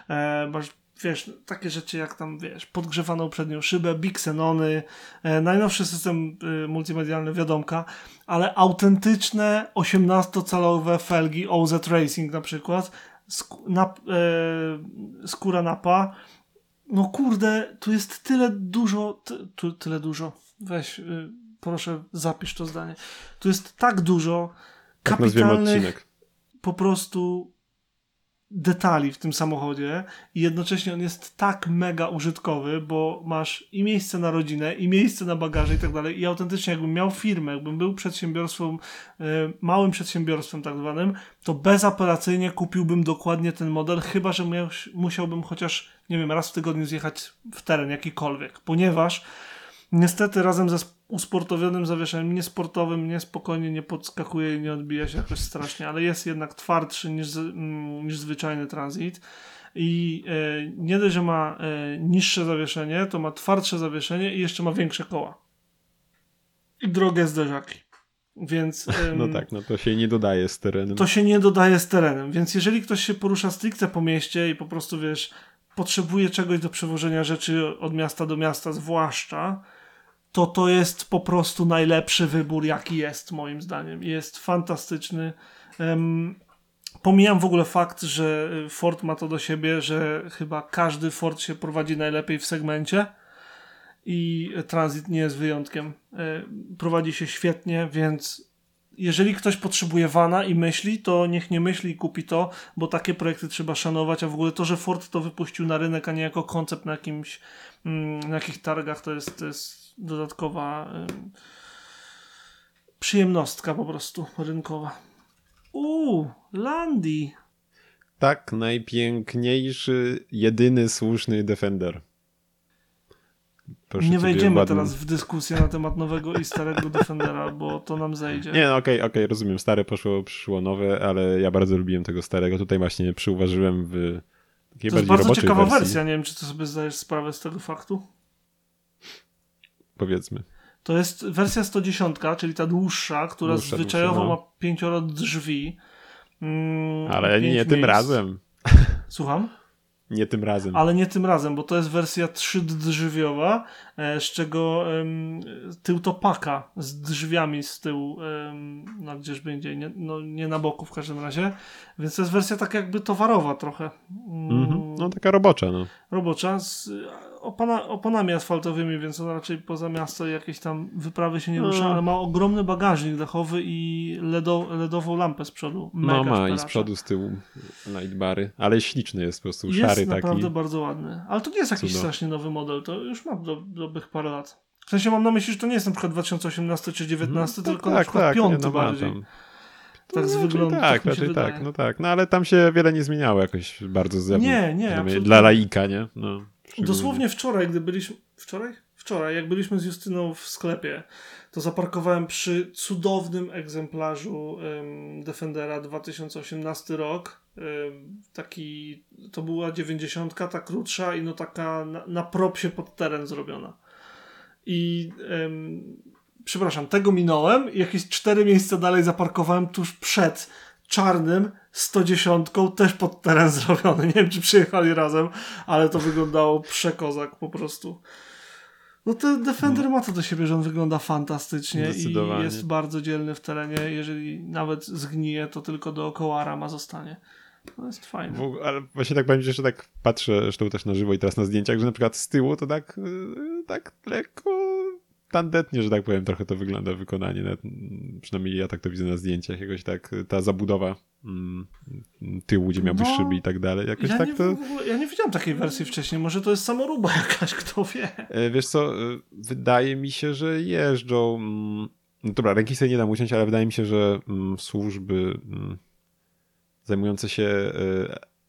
E, masz wiesz, takie rzeczy jak tam, wiesz, podgrzewaną przednią szybę, Big Xenony, e, najnowszy system e, multimedialny, wiadomka, ale autentyczne 18-calowe felgi OZ Racing na przykład, sk e, skóra napa, no kurde, tu jest tyle dużo, tu, tyle dużo, weź, y, proszę zapisz to zdanie, tu jest tak dużo tak kapitalnych po prostu detali w tym samochodzie i jednocześnie on jest tak mega użytkowy, bo masz i miejsce na rodzinę, i miejsce na bagaże i tak dalej. I autentycznie jakbym miał firmę, jakbym był przedsiębiorstwem, y, małym przedsiębiorstwem tak zwanym, to bezapelacyjnie kupiłbym dokładnie ten model, chyba, że musiałbym chociaż, nie wiem, raz w tygodniu zjechać w teren jakikolwiek, ponieważ niestety razem ze usportowionym zawieszeniem, niesportowym, niespokojnie nie podskakuje i nie odbija się jakoś strasznie, ale jest jednak twardszy niż, mm, niż zwyczajny transit. I e, nie dość, że ma e, niższe zawieszenie, to ma twardsze zawieszenie i jeszcze ma większe koła. I drogie zderzaki. Więc. no tak, no to się nie dodaje z terenem. To się nie dodaje z terenem. Więc jeżeli ktoś się porusza stricte po mieście i po prostu wiesz, potrzebuje czegoś do przewożenia rzeczy od miasta do miasta, zwłaszcza, to to jest po prostu najlepszy wybór, jaki jest, moim zdaniem. Jest fantastyczny. Um, pomijam w ogóle fakt, że Ford ma to do siebie, że chyba każdy Ford się prowadzi najlepiej w segmencie i Transit nie jest wyjątkiem. E, prowadzi się świetnie, więc jeżeli ktoś potrzebuje wana i myśli, to niech nie myśli i kupi to, bo takie projekty trzeba szanować, a w ogóle to, że Ford to wypuścił na rynek, a nie jako koncept na jakimś, mm, na jakich targach, to jest, to jest dodatkowa przyjemnostka po prostu rynkowa. Uuu, Landi. Tak, najpiękniejszy, jedyny słuszny Defender. Proszę nie wejdziemy ładnym... teraz w dyskusję na temat nowego i starego Defendera, bo to nam zejdzie. Nie, no okej, okay, okej, okay, rozumiem. Stare poszło, przyszło nowe, ale ja bardzo lubiłem tego starego. Tutaj właśnie przyuważyłem w takiej To jest bardzo ciekawa wersji. wersja, nie wiem, czy ty sobie zdajesz sprawę z tego faktu. Powiedzmy. To jest wersja 110, czyli ta dłuższa, która Dłuższa, zwyczajowo dłuższa, no. ma pięcioro drzwi. Mm, Ale nie tym miejsc. razem. Słucham? Nie tym razem. Ale nie tym razem, bo to jest wersja trzydrzwiowa, e, z czego em, tył to paka z drzwiami z tyłu, em, no gdzież będzie, nie, no, nie na boku w każdym razie. Więc to jest wersja tak jakby towarowa trochę. Mm, Mhm. No taka robocza, no. robocza z opana, oponami asfaltowymi, więc on raczej poza miasto jakieś tam wyprawy się nie rusza, No. ale ma ogromny bagażnik dachowy i LEDo, LEDową lampę z przodu. No Mega ma i z przodu, z tyłu lightbary, ale śliczny jest po prostu, Jest szary naprawdę taki. bardzo ładny. Ale to nie jest jakiś Cudo. strasznie nowy model, to już ma do, dobrych parę lat. W sensie mam na myśli, że to nie jest na przykład 2018 czy 2019, Mhm. tylko tak, na przykład tak, piąty nie, no bardziej. tam. Tak z raczej wyglądu, Tak, tak raczej tak, no tak. No ale tam się wiele nie zmieniało jakoś bardzo z zewnątrz. Nie, nie. Dla laika, nie? No. Dosłownie wczoraj, gdy byliśmy. Wczoraj? Wczoraj, jak byliśmy z Justyną w sklepie, to zaparkowałem przy cudownym egzemplarzu em, Defendera 2018 rok. Em, taki, to była 90, ta krótsza i no taka na, na propsie pod teren zrobiona. I em, przepraszam, tego minąłem i jakieś cztery miejsca dalej zaparkowałem tuż przed czarnym 110 też pod teren zrobiony. Nie wiem, czy przyjechali razem, ale to wyglądało przekozak po prostu. No ten Defender ma to do siebie, że on wygląda fantastycznie i jest bardzo dzielny w terenie. Jeżeli nawet zgnije, to tylko dookoła rama zostanie. To jest fajne. W Ale właśnie tak powiem, że tak patrzę zresztą też na żywo i teraz na zdjęciach, że na przykład z tyłu to tak, yy, tak lekko tandetnie, że tak powiem, trochę to wygląda wykonanie. Nawet, mm, przynajmniej ja tak to widzę na zdjęciach. Jakoś tak y, ta zabudowa mm, tyłu, gdzie miałby No, szyby i tak dalej. Jakoś Ja, tak nie, to... ja nie widziałem takiej wersji wcześniej. Może to jest samoruba jakaś, kto wie. E, Wiesz co, e, wydaje mi się, że jeżdżą. mm, No dobra, ręki sobie nie dam uciąć, ale wydaje mi się, że mm, służby mm, zajmujące się e,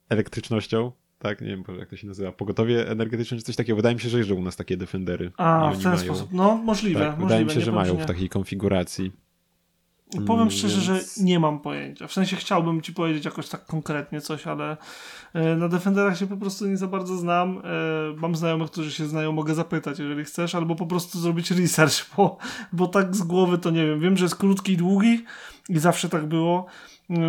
elektrycznością, tak, nie wiem jak to się nazywa, pogotowie energetyczne czy coś takiego, wydaje mi się, że jeżdżą u nas takie Defendery. A, w ten mają- sposób. No, możliwe. Tak, możliwe wydaje mi się, że mają nie. w takiej konfiguracji. Powiem Mm, szczerze, więc- że nie mam pojęcia. W sensie chciałbym ci powiedzieć jakoś tak konkretnie coś, ale e, na Defenderach się po prostu nie za bardzo znam. E, Mam znajomych, którzy się znają, mogę zapytać, jeżeli chcesz, albo po prostu zrobić research, bo, bo tak z głowy to nie wiem. Wiem, że jest krótki i długi i zawsze tak było.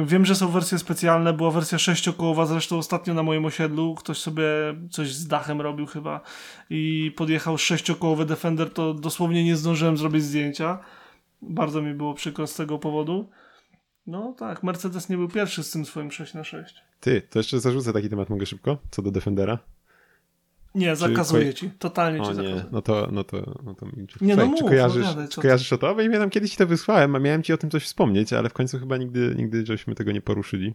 Wiem, że są wersje specjalne, była wersja sześciokołowa, zresztą ostatnio na moim osiedlu ktoś sobie coś z dachem robił chyba i podjechał sześciokołowy Defender, to dosłownie nie zdążyłem zrobić zdjęcia. Bardzo mi było przykro z tego powodu. No tak, Mercedes nie był pierwszy z tym swoim 6 na 6 Ty, to jeszcze zarzucę taki temat, mogę szybko, co do Defendera? Nie, zakazuję koje- ci. Totalnie O ci nie, zakazuję. no to, no to, no to milczę. Nie, no Słuchaj, czy mów, kojarzysz, opowiadaj, czy kojarzysz o to? Bo ja tam kiedyś to wysłałem, a miałem ci o tym coś wspomnieć, ale w końcu chyba nigdy, nigdy żeśmy tego nie poruszyli.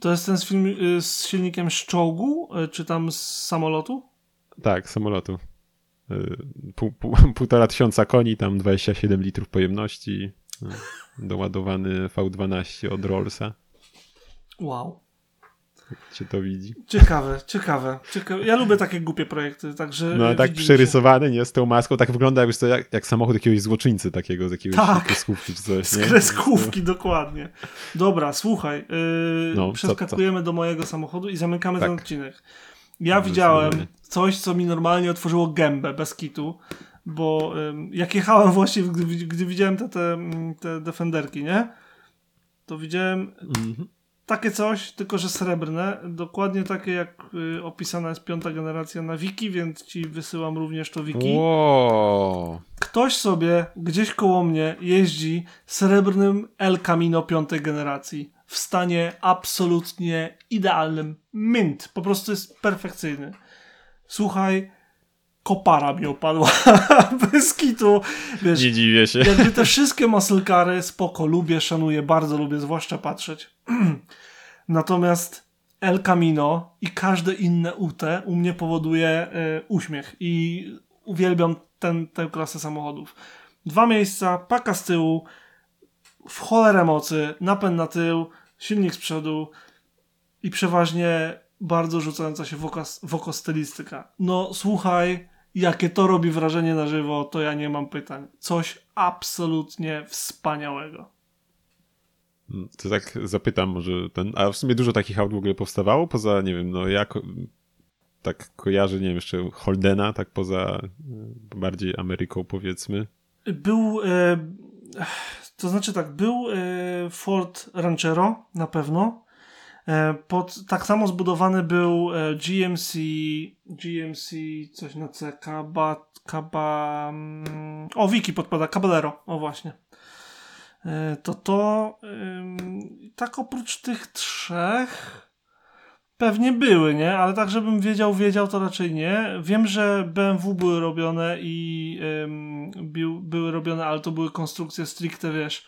To jest ten z, film, y, z silnikiem z czołgu, y, czy tam z samolotu? Tak, samolotu. Y, Pół, pół, półtora tysiąca koni, tam 27 litrów pojemności. Doładowany V12 od Rollsa. Wow. Się to widzi. Ciekawe, ciekawe, ciekawe. Ja lubię takie głupie projekty, także. No tak przerysowany, nie? Z tą maską. Tak wygląda jakbyś to jak, jak samochód jakiegoś złoczyńcy takiego, z jakiegoś Tak. kreskówki czy coś, Z nie? kreskówki, dokładnie. Dobra, słuchaj. Yy, No, co- przeskakujemy do mojego samochodu i zamykamy ten Tak. odcinek. Ja No, widziałem coś, co mi normalnie otworzyło gębę bez kitu, bo ym, jak jechałem właśnie, gdy, gdy widziałem te, te, mm, te defenderki, nie? To widziałem Mhm. Takie coś, tylko że srebrne, dokładnie takie jak y, opisana jest piąta generacja na wiki, więc ci wysyłam również to wiki. Wow. Ktoś sobie gdzieś koło mnie jeździ srebrnym El Camino piątej generacji w stanie absolutnie idealnym. Mint. Po prostu jest perfekcyjny. Słuchaj, kopara mi opadła bez kitu. Wiesz, Nie dziwię się. jakby te wszystkie muscle cary spoko, lubię, szanuję, bardzo lubię, zwłaszcza patrzeć. Natomiast El Camino i każde inne UT u mnie powoduje e, uśmiech i uwielbiam ten, tę klasę samochodów. Dwa miejsca, paka z tyłu, w cholerę mocy, napęd na tył, silnik z przodu i przeważnie bardzo rzucająca się w oko, w oko stylistyka. No słuchaj, jakie to robi wrażenie na żywo, to ja nie mam pytań. Coś absolutnie wspaniałego. To tak zapytam, może ten. A w sumie dużo takich aut w ogóle powstawało, poza, nie wiem, no jak tak kojarzę, nie wiem, jeszcze Holdena, tak poza e, bardziej Ameryką powiedzmy. Był, e, to znaczy tak, był e, Ford Ranchero na pewno. E, pod, tak samo zbudowany był e, GMC, GMC, coś na C, Kaba, Kaba, mm, o Wiki podpada, Caballero, o właśnie. E, to to, tak oprócz tych trzech, Pewnie były, nie? Ale tak, żebym wiedział, wiedział, to raczej nie. Wiem, że BMW były robione i były robione, ale to były konstrukcje stricte, wiesz,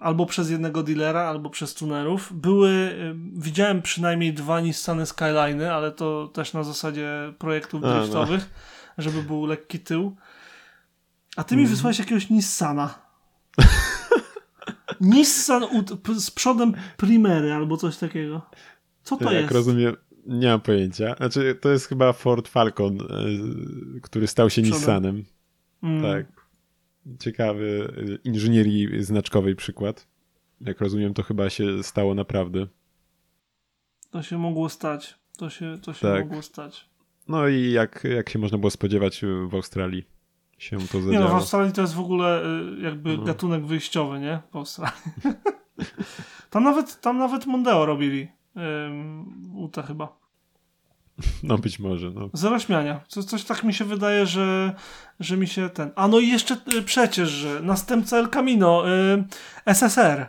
albo przez jednego dealera, albo przez tunerów. Były, widziałem przynajmniej dwa Nissany Skyline'y, ale to też na zasadzie projektów no. driftowych, no. żeby był lekki tył. A ty mi mm. wysłałeś jakiegoś Nissana. Nissan z przodem Primery albo coś takiego. Co to Jak jest? rozumiem, nie mam pojęcia. Znaczy, to jest chyba Ford Falcon, e, który stał się Przodem. Nissanem. Mm. Tak. Ciekawy e, inżynierii znaczkowej przykład. Jak rozumiem, to chyba się stało naprawdę. To się mogło stać. To się, to się tak. mogło stać. No i jak, jak się można było spodziewać w Australii się to zadziało. Nie no, w Australii to jest w ogóle e, jakby no. gatunek wyjściowy, nie? W Australii. tam nawet, tam nawet Mondeo robili. Uta chyba. No być może, no. Zero śmiania. Co, coś tak mi się wydaje, że, że mi się ten... A no i jeszcze y, przecież, że następca El Camino, y, SSR.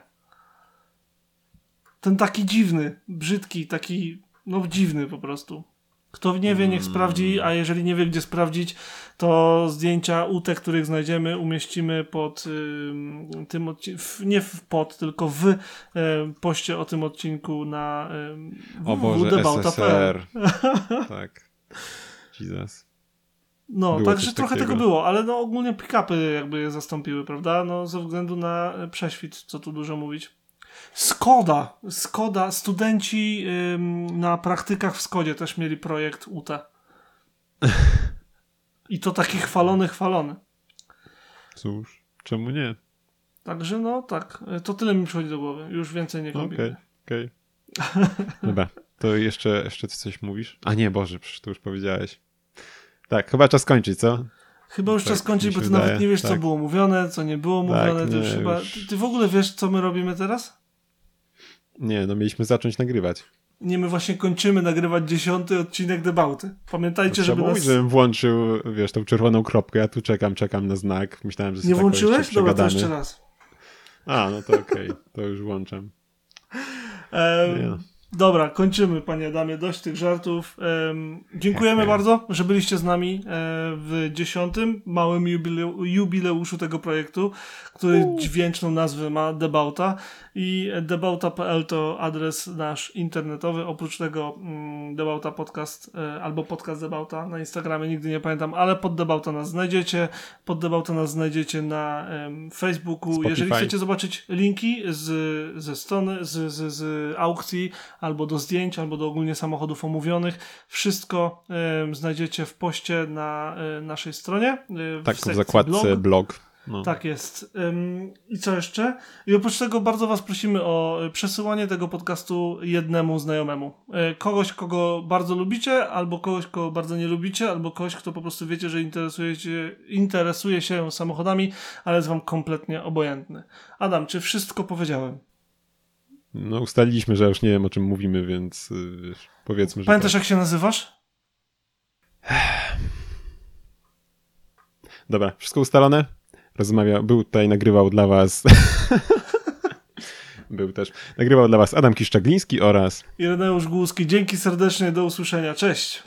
Ten taki dziwny, brzydki, taki, no dziwny po prostu. Kto nie wie, niech sprawdzi, a jeżeli nie wie, gdzie sprawdzić, to zdjęcia utek, których znajdziemy, umieścimy pod y, tym odcinku, nie w pod, tylko w y, poście o tym odcinku na y, O Boże, SSR. tak. Jesus. No, także trochę takiego. tego było, ale no ogólnie pick-upy jakby je zastąpiły, prawda? No ze względu na prześwit, co tu dużo mówić. Skoda, Skoda, studenci ym, na praktykach w Skodzie też mieli projekt UT. I to taki chwalony, chwalony. Cóż, czemu nie? Także no tak, to tyle mi przychodzi do głowy. Już więcej nie kombinuję. Okej, okay, okej. Okay. Dobra, to jeszcze, jeszcze coś mówisz? A nie, Boże, przecież to już powiedziałeś. Tak, chyba czas kończyć, co? Chyba już tak, czas kończyć, bo ty wydaje. nawet nie wiesz, tak. co było mówione, co nie było tak, mówione. Tak, nie, już chyba... Ty, ty w ogóle wiesz, co my robimy teraz? Nie, no mieliśmy zacząć nagrywać. Nie, my właśnie kończymy nagrywać dziesiąty odcinek Debauty. Pamiętajcie, żeby nas... żebym włączył, wiesz, tą czerwoną kropkę. Ja tu czekam, czekam na znak. Myślałem, że Nie włączyłeś? Dobra, to jeszcze raz. A, no to okej. Okay. To już włączam. Um, Dobra, kończymy, panie Adamie, dość tych żartów. Um, dziękujemy bardzo, że byliście z nami e, w dziesiątym małym jubile jubileuszu tego projektu, który dźwięczną nazwę ma Debauta i debauta.pl to adres nasz internetowy. Oprócz tego mm, Debauta Podcast e, albo podcast Debauta na Instagramie, nigdy nie pamiętam, ale pod Debauta nas znajdziecie. Pod Debauta nas znajdziecie na Facebooku. Spotify. Jeżeli chcecie zobaczyć linki z, ze strony, z, z, z aukcji, albo do zdjęć, albo do ogólnie samochodów omówionych. Wszystko y, znajdziecie w poście na y, naszej stronie. Y, tak, w, w zakładce blog. blog. No. Tak jest. I co jeszcze? I oprócz tego bardzo Was prosimy o przesyłanie tego podcastu jednemu znajomemu. Kogoś, kogo bardzo lubicie, albo kogoś, kogo bardzo nie lubicie, albo kogoś, kto po prostu wiecie, że interesujecie, interesuje się samochodami, ale jest Wam kompletnie obojętny. Adam, czy wszystko powiedziałem? No, ustaliliśmy, że już nie wiem o czym mówimy, więc yy, powiedzmy, że. Pamiętasz, tak. jak się nazywasz? Dobra, wszystko ustalone? Rozmawiał, był tutaj, nagrywał dla Was. był też. Nagrywał dla Was Adam Kiszczagliński oraz. Ireneusz Głuski. Dzięki serdecznie, do usłyszenia. Cześć.